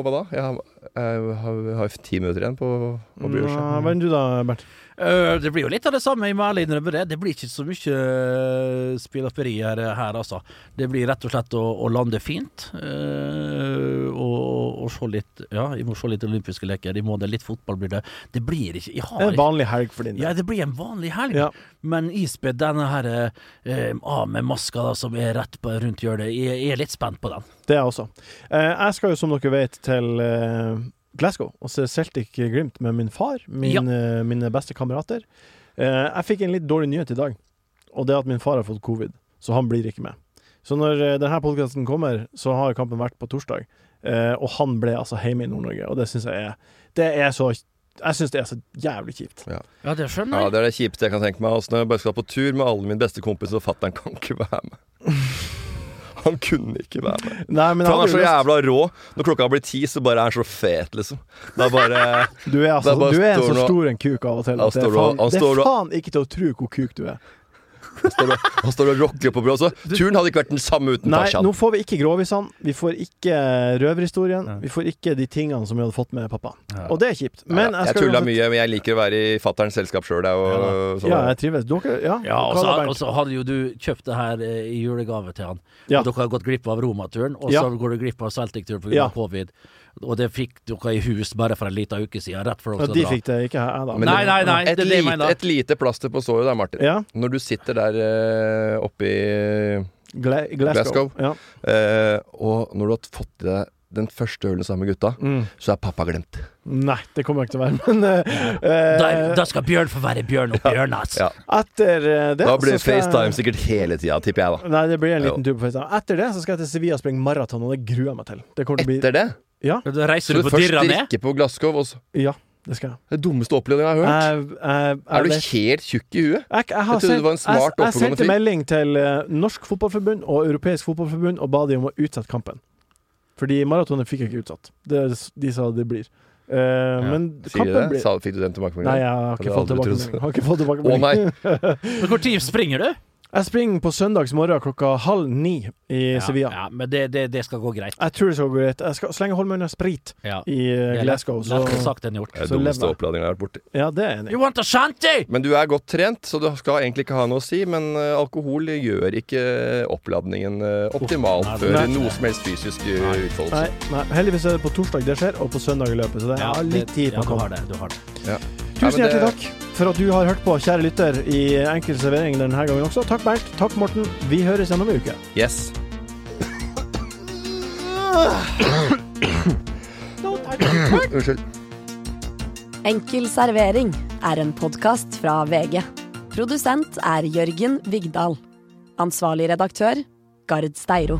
Speaker 1: hva da? Jeg har, jeg har, jeg har ti minutter igjen på å bli.
Speaker 2: Hva enn du da, Bert?
Speaker 3: Eh, det blir jo litt av det samme, jeg må ærlig innrømme det. Det blir ikke så mye uh, spillopperi her, her, altså. Det blir rett og slett å, å lande fint. eh, og, og se litt Ja, jeg må se litt olympiske leker. I måned litt fotball blir det. Det blir ikke Jeg har
Speaker 2: En vanlig helg for din del.
Speaker 3: ja, det blir en vanlig helg.
Speaker 2: Ja.
Speaker 3: Men ispedd denne her eh, av med maska da, som er rett på rundt hjørnet, jeg, jeg er litt spent på den.
Speaker 2: Det er jeg også. Eh, jeg skal jo, som dere vet, til eh, Glasgow og se Celtic Glimt med min far, min,
Speaker 3: Ja.
Speaker 2: eh, mine beste kamerater. Eh, jeg fikk en litt dårlig nyhet i dag, og det er at min far har fått covid, så han blir ikke med. Så når eh, denne podkasten kommer, så har kampen vært på torsdag, eh, og han ble altså hjemme i Nord-Norge, og det syns jeg er Det er så Jeg syns det er så jævlig kjipt.
Speaker 3: Ja, det skjønner
Speaker 1: Ja,
Speaker 3: jeg.
Speaker 1: det er det kjipeste jeg kan tenke meg. Altså, når jeg bare skal på tur med alle mine beste kompiser, og fatter'n kan ikke være med. Han kunne ikke være med.
Speaker 2: Nei,
Speaker 1: For han er så jævla rå. Når klokka blir ti, så bare er han så fet, liksom. Det er bare
Speaker 2: Du er, altså,
Speaker 1: er
Speaker 2: du er en så stor en kuk av og til.
Speaker 1: Han
Speaker 2: det, er faen, det er faen ikke til å tro hvor kuk du er.
Speaker 1: Han står og, han står og rocker på brød. Turen hadde ikke vært den samme uten
Speaker 2: Nei,
Speaker 1: Tarzan.
Speaker 2: nå får vi ikke grovisene, Vi får ikke røverhistorien. Vi får ikke de tingene som vi hadde fått med pappa. Og det er kjipt. Men
Speaker 1: Ja,
Speaker 2: jeg
Speaker 1: jeg tulla mye, men jeg liker å være i fatterns selskap sjøl. sånn
Speaker 2: Ja, jeg trives. Dere, ja.
Speaker 3: Ja, og så, og så hadde jo du kjøpt det her eh, i julegave til han.
Speaker 2: Ja.
Speaker 3: Og dere har gått glipp av Roma-turen, og
Speaker 2: Ja.
Speaker 3: så går du glipp av Celtic-turen pga.
Speaker 2: Ja.
Speaker 3: covid. Og det fikk dere i hus bare for en liten uke siden, rett før
Speaker 2: Ja,
Speaker 3: dere
Speaker 2: de
Speaker 3: skal dra.
Speaker 2: fikk det, ikke her, da.
Speaker 1: Men
Speaker 3: Nei, nei, nei,
Speaker 1: et,
Speaker 3: det det jeg
Speaker 1: lite, et lite plaster på såret der, Martin.
Speaker 2: Ja.
Speaker 1: Når du sitter der uh, oppe i
Speaker 2: Gla Glasgow.
Speaker 1: Glasgow.
Speaker 2: Ja.
Speaker 1: Uh, Og når du har fått i deg den første ølen sammen med gutta,
Speaker 2: Mm.
Speaker 1: så er pappa glemt.
Speaker 2: Nei, det kommer jeg ikke til å være. Men eh,
Speaker 3: Da, da skal Bjørn få være Bjørn og Bjørnas.
Speaker 1: Ja.
Speaker 2: etter det
Speaker 1: Da blir
Speaker 2: det skal
Speaker 1: FaceTime sikkert hele tida, tipper jeg, da.
Speaker 2: Nei, det blir en liten
Speaker 1: Jo.
Speaker 2: tur på FaceTime. Etter det så skal jeg til Sevilla springe maraton, og det gruer jeg meg til. Det kommer til å bli
Speaker 1: Etter det
Speaker 2: Ja,
Speaker 3: Da reiser du
Speaker 1: du
Speaker 3: på
Speaker 1: først
Speaker 3: Dirra ned.
Speaker 1: drikke på Glasgow, og så
Speaker 2: ja det skal jeg.
Speaker 1: Det dummeste opplevelsen jeg har hørt.
Speaker 2: Jeg, jeg,
Speaker 1: er du
Speaker 2: det?
Speaker 1: helt tjukk i huet?
Speaker 2: Jeg, jeg, har
Speaker 1: Jeg trodde du var en smart,
Speaker 2: jeg, jeg sendte melding til eh, Norsk Fotballforbund og Europeisk Fotballforbund og ba de om å utsette kampen. Fordi maratonet fikk jeg ikke utsatt. Det, de sa det blir. Eh, Men
Speaker 1: Sier
Speaker 2: kampen blir
Speaker 1: Sa, fikk du den tilbakemeldingen?
Speaker 2: Nei, jeg har ikke fått tilbakemelding. Har ikke fått
Speaker 1: Å
Speaker 2: tilbakemelding.
Speaker 1: nei!
Speaker 3: Men tid springer du?
Speaker 2: Jeg springer på søndags morgen klokka halv ni i
Speaker 3: Ja,
Speaker 2: Sevilla.
Speaker 3: ja, men det, det, det skal gå greit.
Speaker 2: Jeg tror det skal gå greit. Jeg skal, så lenge jeg holder meg unna sprit
Speaker 3: Ja.
Speaker 2: i eh, Glasgow, så
Speaker 3: Lettere sagt enn gjort.
Speaker 1: Det er dummeste oppladninga jeg har vært borti.
Speaker 2: Ja, det er enig.
Speaker 3: You want a shanty?
Speaker 1: Men du er godt trent, så du skal egentlig ikke ha noe å si. Men eh, alkohol gjør ikke oppladningen optimal optimalt
Speaker 3: Nei,
Speaker 1: før
Speaker 2: nei.
Speaker 1: noe som helst fysisk eh, utfoldelse.
Speaker 2: Nei, nei, heldigvis er det på torsdag det skjer, og på søndag i løpet, så det
Speaker 3: Ja,
Speaker 2: er litt tid på å komme.
Speaker 3: Ja, du har det. Du har det.
Speaker 1: Ja.
Speaker 2: Tusen hjertelig takk for at du har hørt på, kjære lytter, i Enkel servering denne gangen også. Takk, Bernt. Takk, Morten. Vi høres gjennom om en uke.
Speaker 1: Yes. Unnskyld.
Speaker 7: Enkel servering er en podkast fra VG. Produsent er Jørgen Vigdal. Ansvarlig redaktør, Gard Steiro.